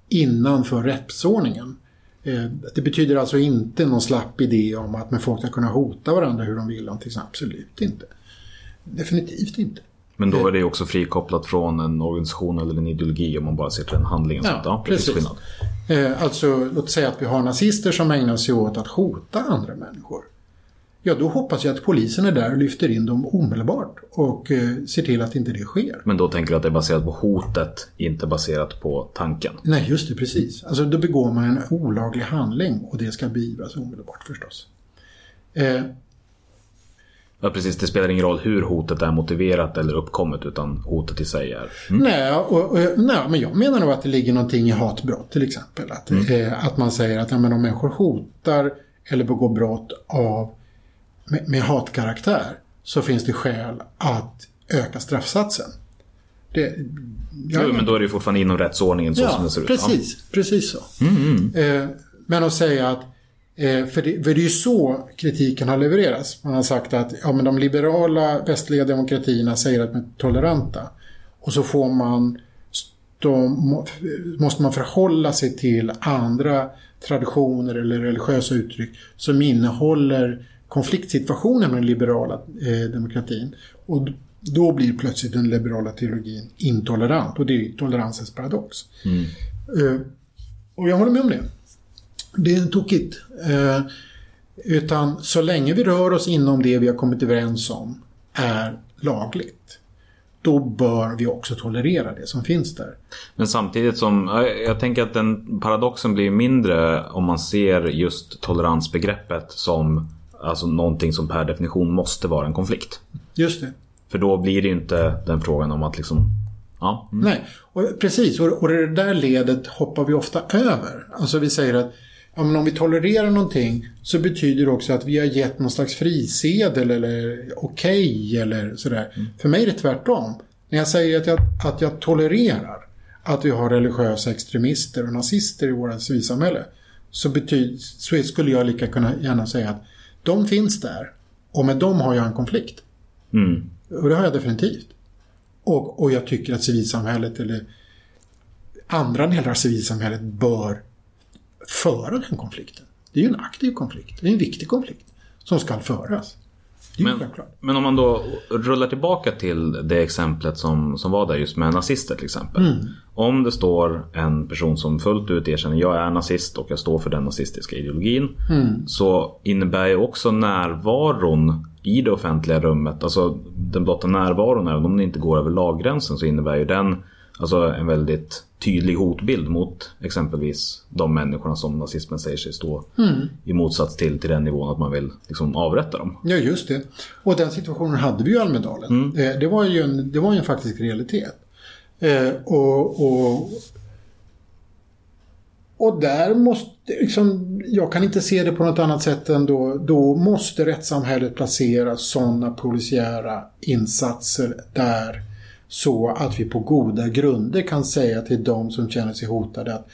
innanför rättsordningen. Eh, det betyder alltså inte någon slapp idé om att folk ska kunna hota varandra hur de vill. Till exempel. Absolut inte. Definitivt inte. Men då är det också frikopplat från en organisation eller en ideologi om man bara ser till den handlingen. Ja, finns precis. skillnad. Eh, Alltså, låt säga att vi har nazister som ägnar sig åt att hota andra människor. Ja, då hoppas jag att polisen är där och lyfter in dem omedelbart och eh, ser till att inte det sker. Men då tänker du att det är baserat på hotet, inte baserat på tanken. Nej, just det, precis. Alltså, då begår man en olaglig handling och det ska beivras omedelbart förstås. Ja, precis. Det spelar ingen roll hur hotet är motiverat eller uppkommet utan hotet i sig är... Nej, och, och, nej, men jag menar nog att det ligger någonting i hatbrott till exempel. Att, eh, att man säger att ja, men om människor hotar eller begår brott av, med, med hatkaraktär så finns det skäl att öka straffsatsen. Det, Jo, men då är det ju fortfarande inom rättsordningen så som Ja, det ser ut. precis. Precis så. Eh, men att säga att eh, för, det, för det är ju så kritiken har levererats. Man har sagt att ja, men de liberala västliga demokratierna säger att de är toleranta. Och så får man må- måste man förhålla sig till andra traditioner eller religiösa uttryck som innehåller konfliktsituationer med den liberala eh, demokratin. Och då blir plötsligt den liberala teologin intolerant och det är toleransens paradox. Eh, och jag håller med om det. Det är tokigt. Eh, utan så länge vi rör oss inom det vi har kommit överens om är lagligt. Då bör vi också tolerera det som finns där. Men samtidigt som, jag- tänker att den paradoxen blir mindre om man ser just toleransbegreppet som alltså någonting som per definition måste vara en konflikt. Just det. För då blir det ju inte den frågan om att liksom, ja, mm. Nej, och, precis. Och, och det där ledet hoppar vi ofta över. Alltså vi säger att ja, men om vi tolererar någonting så betyder det också att vi har gett någon slags frisedel eller okej eller sådär. För mig är det tvärtom. När jag säger att jag, att jag tolererar att vi har religiösa extremister och nazister i våra civilsamhälle så, betyder, så skulle jag lika kunna gärna säga att de finns där och med dem har jag en konflikt. Mm. Och det har jag definitivt. Och, och jag tycker att civilsamhället eller andra delar av civilsamhället bör föra den konflikten. Det är ju en aktiv konflikt. Det är en viktig konflikt som ska föras. Men, men om man då rullar tillbaka till det exemplet som, som var där just med nazister till exempel. Mm. Om det står en person som fullt ut erkänner jag är nazist och jag står för den nazistiska ideologin. Mm. Så innebär ju också närvaron i det offentliga rummet, alltså den blotta närvaron, även om den inte går över laggränsen så innebär ju den alltså en väldigt tydlig hotbild mot exempelvis de människorna som nazismen säger sig stå Mm. i motsats till, till den nivån att man vill liksom avrätta dem. Ja, just det. Och den situationen hade vi ju i Almedalen. Eh, Det var ju en, det var ju en faktisk realitet. Eh, och, och, och där måste, liksom, jag kan inte se det på något annat sätt än då, då måste rättssamhället placera sådana polisiära insatser där så att vi på goda grunder kan säga till de som känner sig hotade att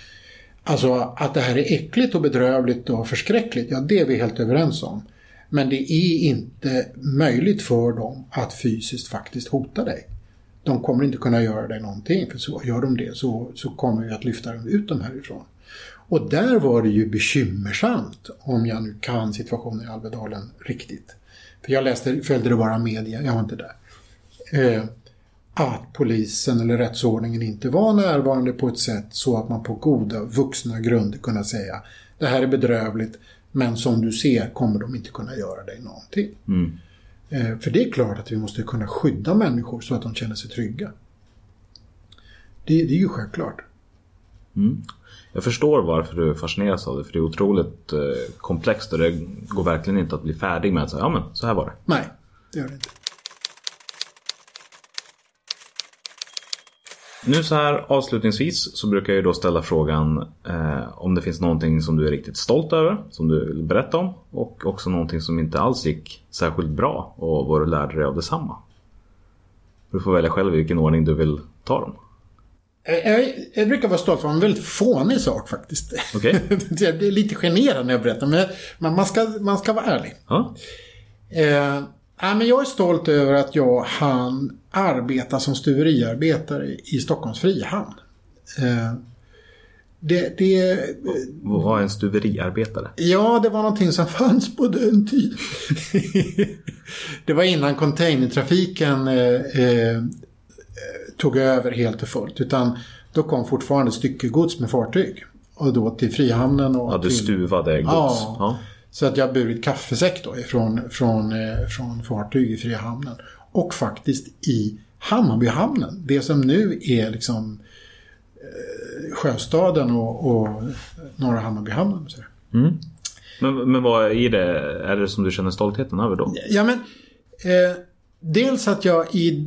Alltså att det här är äckligt och bedrövligt och förskräckligt, ja det är vi helt överens om. Men det är inte möjligt för dem att fysiskt faktiskt hota dig. De kommer inte kunna göra dig någonting, för så gör de det så, så kommer vi att lyfta dem ut dem härifrån. Och där var det ju bekymmersamt, om jag nu kan situationen i Alvedalen riktigt. För jag läste, följde det bara media, jag var inte där. Eh, att polisen eller rättsordningen inte var närvarande på ett sätt så att man på goda vuxna grunder kunde säga det här är bedrövligt men som du ser kommer de inte kunna göra dig någonting. Eh, För det är klart att vi måste kunna skydda människor så att de känner sig trygga. Det, det är ju självklart. Jag förstår varför du fascineras av det, för det är otroligt eh, komplext och det går verkligen inte att bli färdig med att säga, ja men så här var det. Nej, det gör det inte. Nu så här avslutningsvis så brukar jag ju då ställa frågan eh, om det finns någonting som du är riktigt stolt över, som du vill berätta om och också någonting som inte alls gick särskilt bra och vad du lärde dig av detsamma. Du får välja själv i vilken ordning du vill ta dem. Jag, jag, brukar vara stolt över en väldigt fånig sak faktiskt. Okej. det är lite generande när jag berättar, men, man, ska, man ska vara ärlig. Ja, Eh, nej, men jag är stolt över att jag hann arbeta som stuveriarbetare i Stockholms Frihamn. Eh, det, det, vad var en stuveriarbetare? ja, det var någonting som fanns på den tiden. det var innan containertrafiken eh, eh, tog över helt och fullt. Utan då kom fortfarande styckegods med fartyg. Och då till Frihamnen och Ja, du till... stuvade gods. Ja. Ja. Så att jag har burit kaffesäck då ifrån, från, eh, från fartyg i Frihamnen. Och faktiskt i Hammarbyhamnen. Det som nu är liksom eh, Sjöstaden och, och Norra Hammarbyhamnen. Så. Men, men vad är det, är det som du känner stoltheten över då? Ja men eh, dels att jag i, i,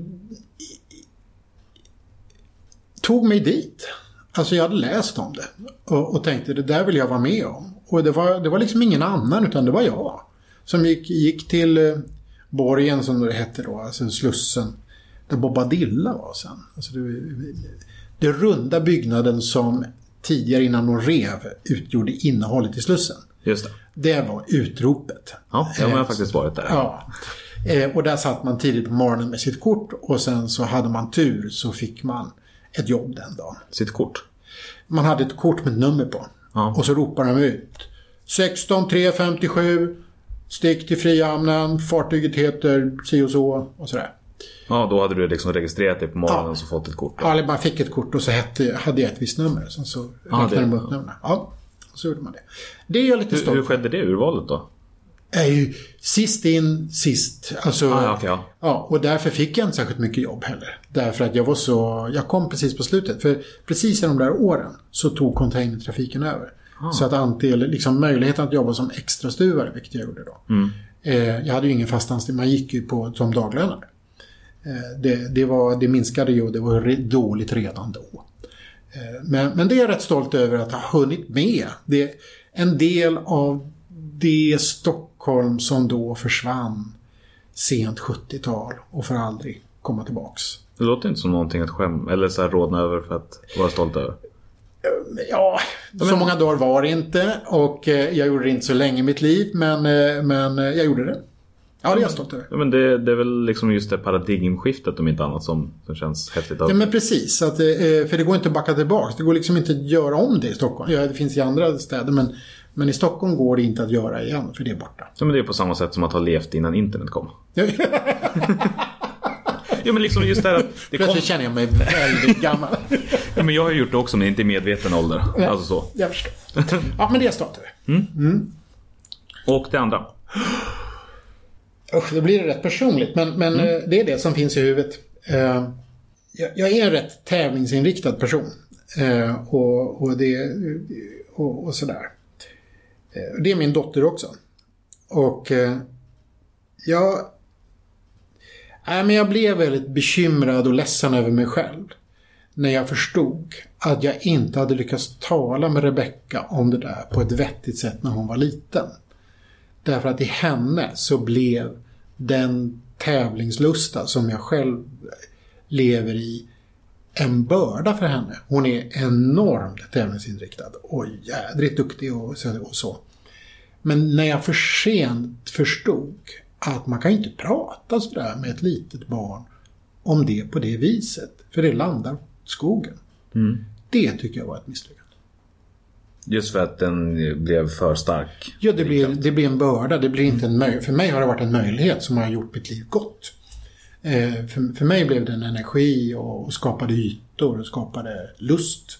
tog mig dit. Alltså jag hade läst om det och, och tänkte det där vill jag vara med om. Och det var, det var liksom ingen annan utan det var jag. Som gick, gick till eh, borgen som det hette då, alltså Slussen. Där Bobadilla var sen. Alltså det, det runda byggnaden som tidigare innan de rev utgjorde innehållet i Slussen. Just det. Det var utropet. Ja, jag har Eh, faktiskt varit där. Ja. Eh, och där satt man tidigt på morgonen med sitt kort och sen så hade man tur så fick man ett jobb den dagen. Sitt kort. Man hade ett kort med nummer på. Ja. Och så ropade de ut 16 357 Stick till Frihamnen, fartyget heter si och så och sådär. Ja, då hade du liksom registrerat dig på morgonen Ja. och så fått ett kort. Ja, eller man fick ett kort och så hette, hade jag ett visst nummer. Sen så Ja, räknade de upp numren. Ja, så gjorde man det. Det är jag lite Hur, stolt hur skedde det urvalet då? Är ju sist in, sist. Alltså, Ah, okej, ja. ja, och därför fick jag inte särskilt mycket jobb heller. Därför att jag var så, jag kom precis på slutet. För precis i de där åren så tog containertrafiken över. Så att antal, liksom möjligheten att jobba som extrastuvare, vilket jag gjorde då. Eh, jag hade ju ingen fast anställning, man gick ju på som daglönare. Eh, det, det, var, det minskade ju och det var re, dåligt redan då. Eh, men, men det är jag rätt stolt över att ha hunnit med. Det är en del av det Stockholm som då försvann sent 70-tal och för aldrig komma tillbaks. Det låter inte som någonting att skäm eller så här rodna över för att vara stolt över. Ja, så många dagar var det inte och eh, jag gjorde det inte så länge i mitt liv men, eh, men eh, jag gjorde det. Ja, det är jag stolt över. Ja, men det, det är väl liksom just det paradigmskiftet om inte annat som, som känns häftigt. Att, Ja men precis, att, eh, för det går inte att backa tillbaks. Det går liksom inte att göra om det i Stockholm. Ja, det finns i andra städer men, men i Stockholm går det inte att göra igen för det är borta. ja, men det är på samma sätt som att ha levt innan internet kom. Ja, Ja men liksom just det här att det kom, Plötsligt känner jag mig väldigt gammal. ja, men Jag har gjort det också men inte i medveten ålder. Alltså så. Jag förstår. Ja, men det är stolt över. Och det andra. Usch, då blir det rätt personligt. Men, men eh, det är det som finns i huvudet. Eh, jag, jag är en rätt tävlingsinriktad person. Eh, och, och, det, och, och sådär. Eh, det är min dotter också. Och eh, jag... Nej, men jag blev väldigt bekymrad och ledsen över mig själv. När jag förstod att jag inte hade lyckats tala med Rebecca om det där på ett vettigt sätt när hon var liten. Därför att i henne så blev den tävlingslusta som jag själv lever i en börda för henne. Hon är enormt tävlingsinriktad och jädrigt duktig och så. Och så. Men när jag för sent förstod att man kan inte prata sådär med ett litet barn om det på det viset. För det landar skogen. Det tycker jag var ett misslyckande. Just för att den blev för stark. Ja, det blir, det blir en börda. Det blir inte en möj- för mig har det varit en möjlighet som har gjort mitt liv gott. Eh, för, för mig blev det en energi och, skapade ytor och skapade lust.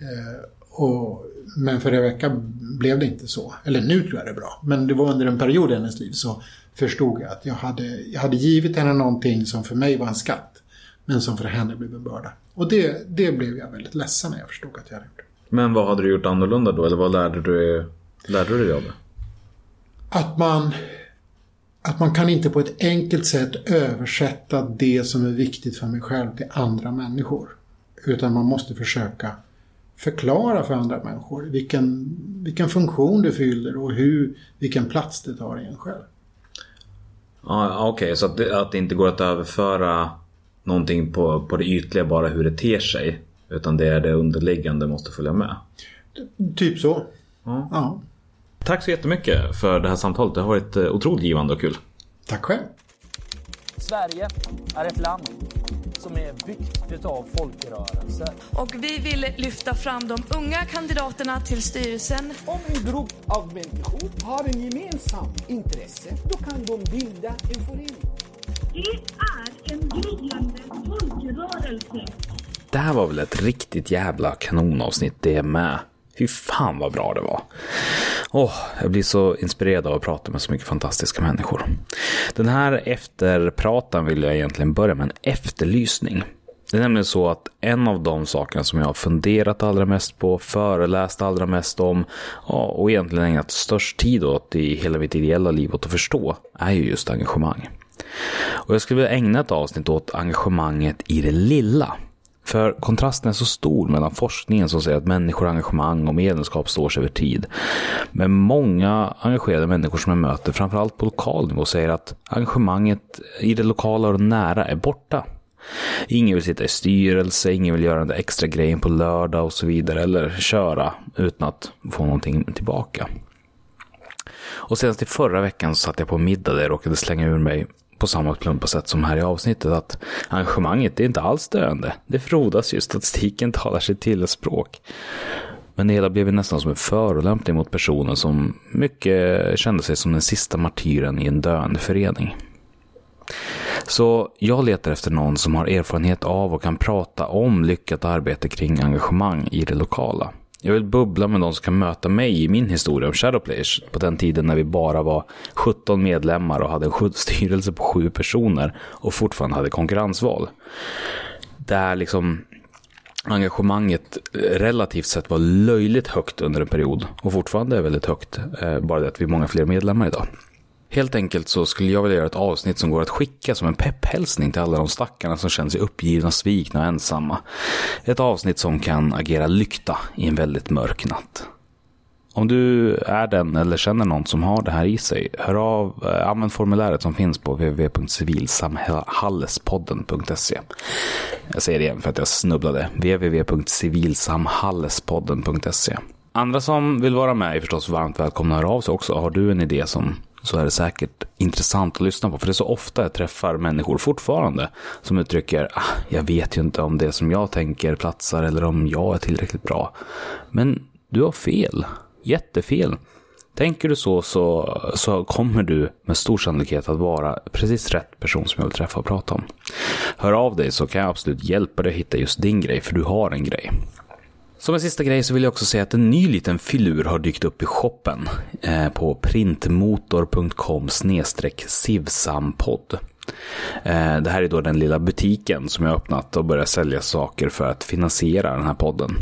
Eh, och, men för Rebecka blev det inte så. Eller nu tror jag det är bra. Men det var under en period i hennes liv så förstod jag att jag hade, jag hade givit henne någonting som för mig var en skatt. Men som för henne blev en börda. Och det, det blev jag väldigt ledsen när jag förstod att jag hade gjort. Men vad hade du gjort annorlunda då? Eller vad lärde du, lärde du dig av det? Att man, att man kan inte på ett enkelt sätt översätta det som är viktigt för mig själv till andra människor. Utan man måste försöka förklara för andra människor vilken, vilken funktion det fyller och hur, vilken plats det tar i en själv. Ja, Okej, så att det, att det inte går att överföra någonting på, på det ytliga bara hur det ter sig. Utan det är det underliggande måste följa med. Typ så. Ja. Ja. Tack så jättemycket för det här samtalet. Det har varit eh, otroligt givande och kul. Tack själv. Sverige är ett land som är byggt utav folkrörelser. Och vi vill lyfta fram de unga kandidaterna till styrelsen Om en grupp av människor har en gemensam intresse, då kan de bilda en förening. Det är en gryende folkrörelse. Det här var väl ett riktigt jävla kanonavsnitt det med. Fy fan vad bra det var. Oh, jag blir så inspirerad av att prata med så mycket fantastiska människor. Den här efterpratan vill jag egentligen börja med en efterlysning. Det är nämligen så att en av de sakerna som jag har funderat allra mest på, föreläst allra mest om och egentligen ägnat störst tid åt i hela mitt ideella liv åt att förstå är ju just engagemang. Och jag skulle vilja ägna ett avsnitt åt engagemanget i det lilla. För kontrasten är så stor mellan forskningen som säger att människor, engagemang och medlemskap står sig över tid. Men många engagerade människor som jag möter, framförallt på lokal nivå, säger att engagemanget i det lokala och nära är borta. Ingen vill sitta i styrelse, ingen vill göra den där extra grejen på lördag och så vidare. Eller köra utan att få någonting tillbaka. Och senast i förra veckan så satt jag på middag där jag råkade slänga ur mig på samma plumpa sätt som här i avsnittet att engagemanget är inte alls döende. Det frodas ju, statistiken talar sitt till språk. Men det hela blev ju nästan som en förolämpning mot personen som mycket kände sig som den sista martyren i en döende förening. Så jag letar efter någon som har erfarenhet av och kan prata om lyckat arbete kring engagemang i det lokala. Jag vill bubbla med de som kan möta mig i min historia om Shadowplayers på den tiden när vi bara var 17 medlemmar och hade en styrelse på 7 personer och fortfarande hade konkurrensval. Där liksom engagemanget eh, relativt sett var löjligt högt under en period och fortfarande är väldigt högt. Eh, bara det att vi är många fler medlemmar idag. Helt enkelt så skulle jag vilja göra ett avsnitt som går att skicka som en pepphälsning till alla de stackarna som känner sig uppgivna, svikna och ensamma. Ett avsnitt som kan agera lykta i en väldigt mörk natt. Om du är den eller känner någon som har det här i sig, hör av, eh, använd formuläret som finns på www.civilsamhallespodden.se. Jag säger det igen för att jag snubblade. www.civilsamhallespodden.se. Andra som vill vara med är förstås varmt välkomna att höra av sig också. Har du en idé som så är det säkert intressant att lyssna på. För det är så ofta jag träffar människor fortfarande som uttrycker ah, jag vet ju inte om det som jag tänker platsar eller om jag är tillräckligt bra. Men du har fel. Jättefel. Tänker du så, så, så kommer du med stor sannolikhet att vara precis rätt person som jag vill träffa och prata om. Hör av dig så kan jag absolut hjälpa dig att hitta just din grej, för du har en grej. Som en sista grej så vill jag också säga att en ny liten filur har dykt upp i shoppen eh, på printmotor.com sivsampodd. Eh, det här är då den lilla butiken som jag öppnat och börjat sälja saker för att finansiera den här podden.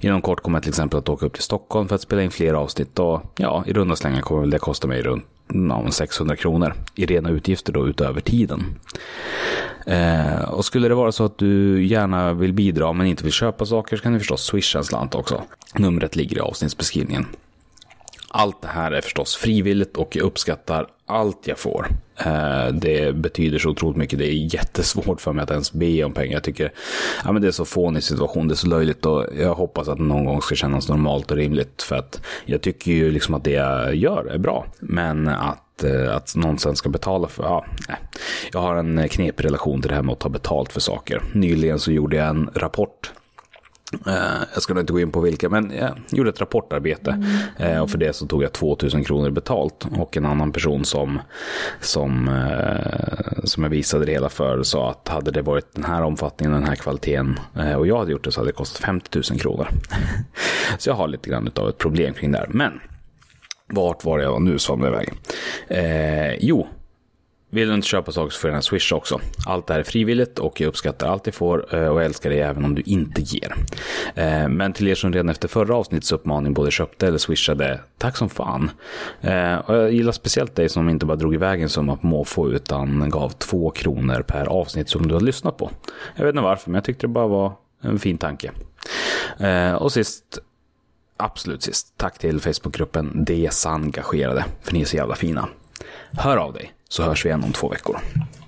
Inom kort kommer jag till exempel att åka upp till Stockholm för att spela in fler avsnitt och ja, i runda slängar kommer väl det kosta mig runt ja, 600 kronor i rena utgifter då utöver tiden. Eh, och skulle det vara så att du gärna vill bidra men inte vill köpa saker så kan du förstås swisha en slant också. Numret ligger i avsnittsbeskrivningen. Allt det här är förstås frivilligt och jag uppskattar allt jag får. Eh, det betyder så otroligt mycket. Det är jättesvårt för mig att ens be om pengar. Jag tycker ja, men det är så fånig situation, det är så löjligt och jag hoppas att det någon gång ska kännas normalt och rimligt. För att jag tycker ju liksom att det jag gör är bra. Men att eh, att någon sen ska betala för, ja, nej. Jag har en knepig relation till det här med att ta betalt för saker. Nyligen så gjorde jag en rapport Eh, jag ska nog inte gå in på vilka, men jag gjorde ett rapportarbete. Eh, och för det så tog jag 2000 kronor betalt. Och en annan person som, som, eh, som jag visade det hela för sa att hade det varit den här omfattningen, den här kvaliteten och jag hade gjort det så hade det kostat 50 000 kronor. Så jag har lite grann av ett problem kring det här. Men vart var jag nu svamlade iväg? Eh, jo, vill du inte köpa saker så får du gärna swisha också. Allt det här är frivilligt och jag uppskattar allt jag får eh, och jag älskar dig även om du inte ger. Eh, men till er som redan efter förra avsnittets uppmaning både köpte eller swishade, tack som fan. Eh, och jag gillar speciellt dig som inte bara drog iväg en summa på måfå utan gav två kronor per avsnitt som du har lyssnat på. Jag vet inte varför, men jag tyckte det bara var en fin tanke. Och sist absolut sist, tack till Facebookgruppen DS engagerade, för ni är så jävla fina. Hör av dig, så hörs vi igen om två veckor.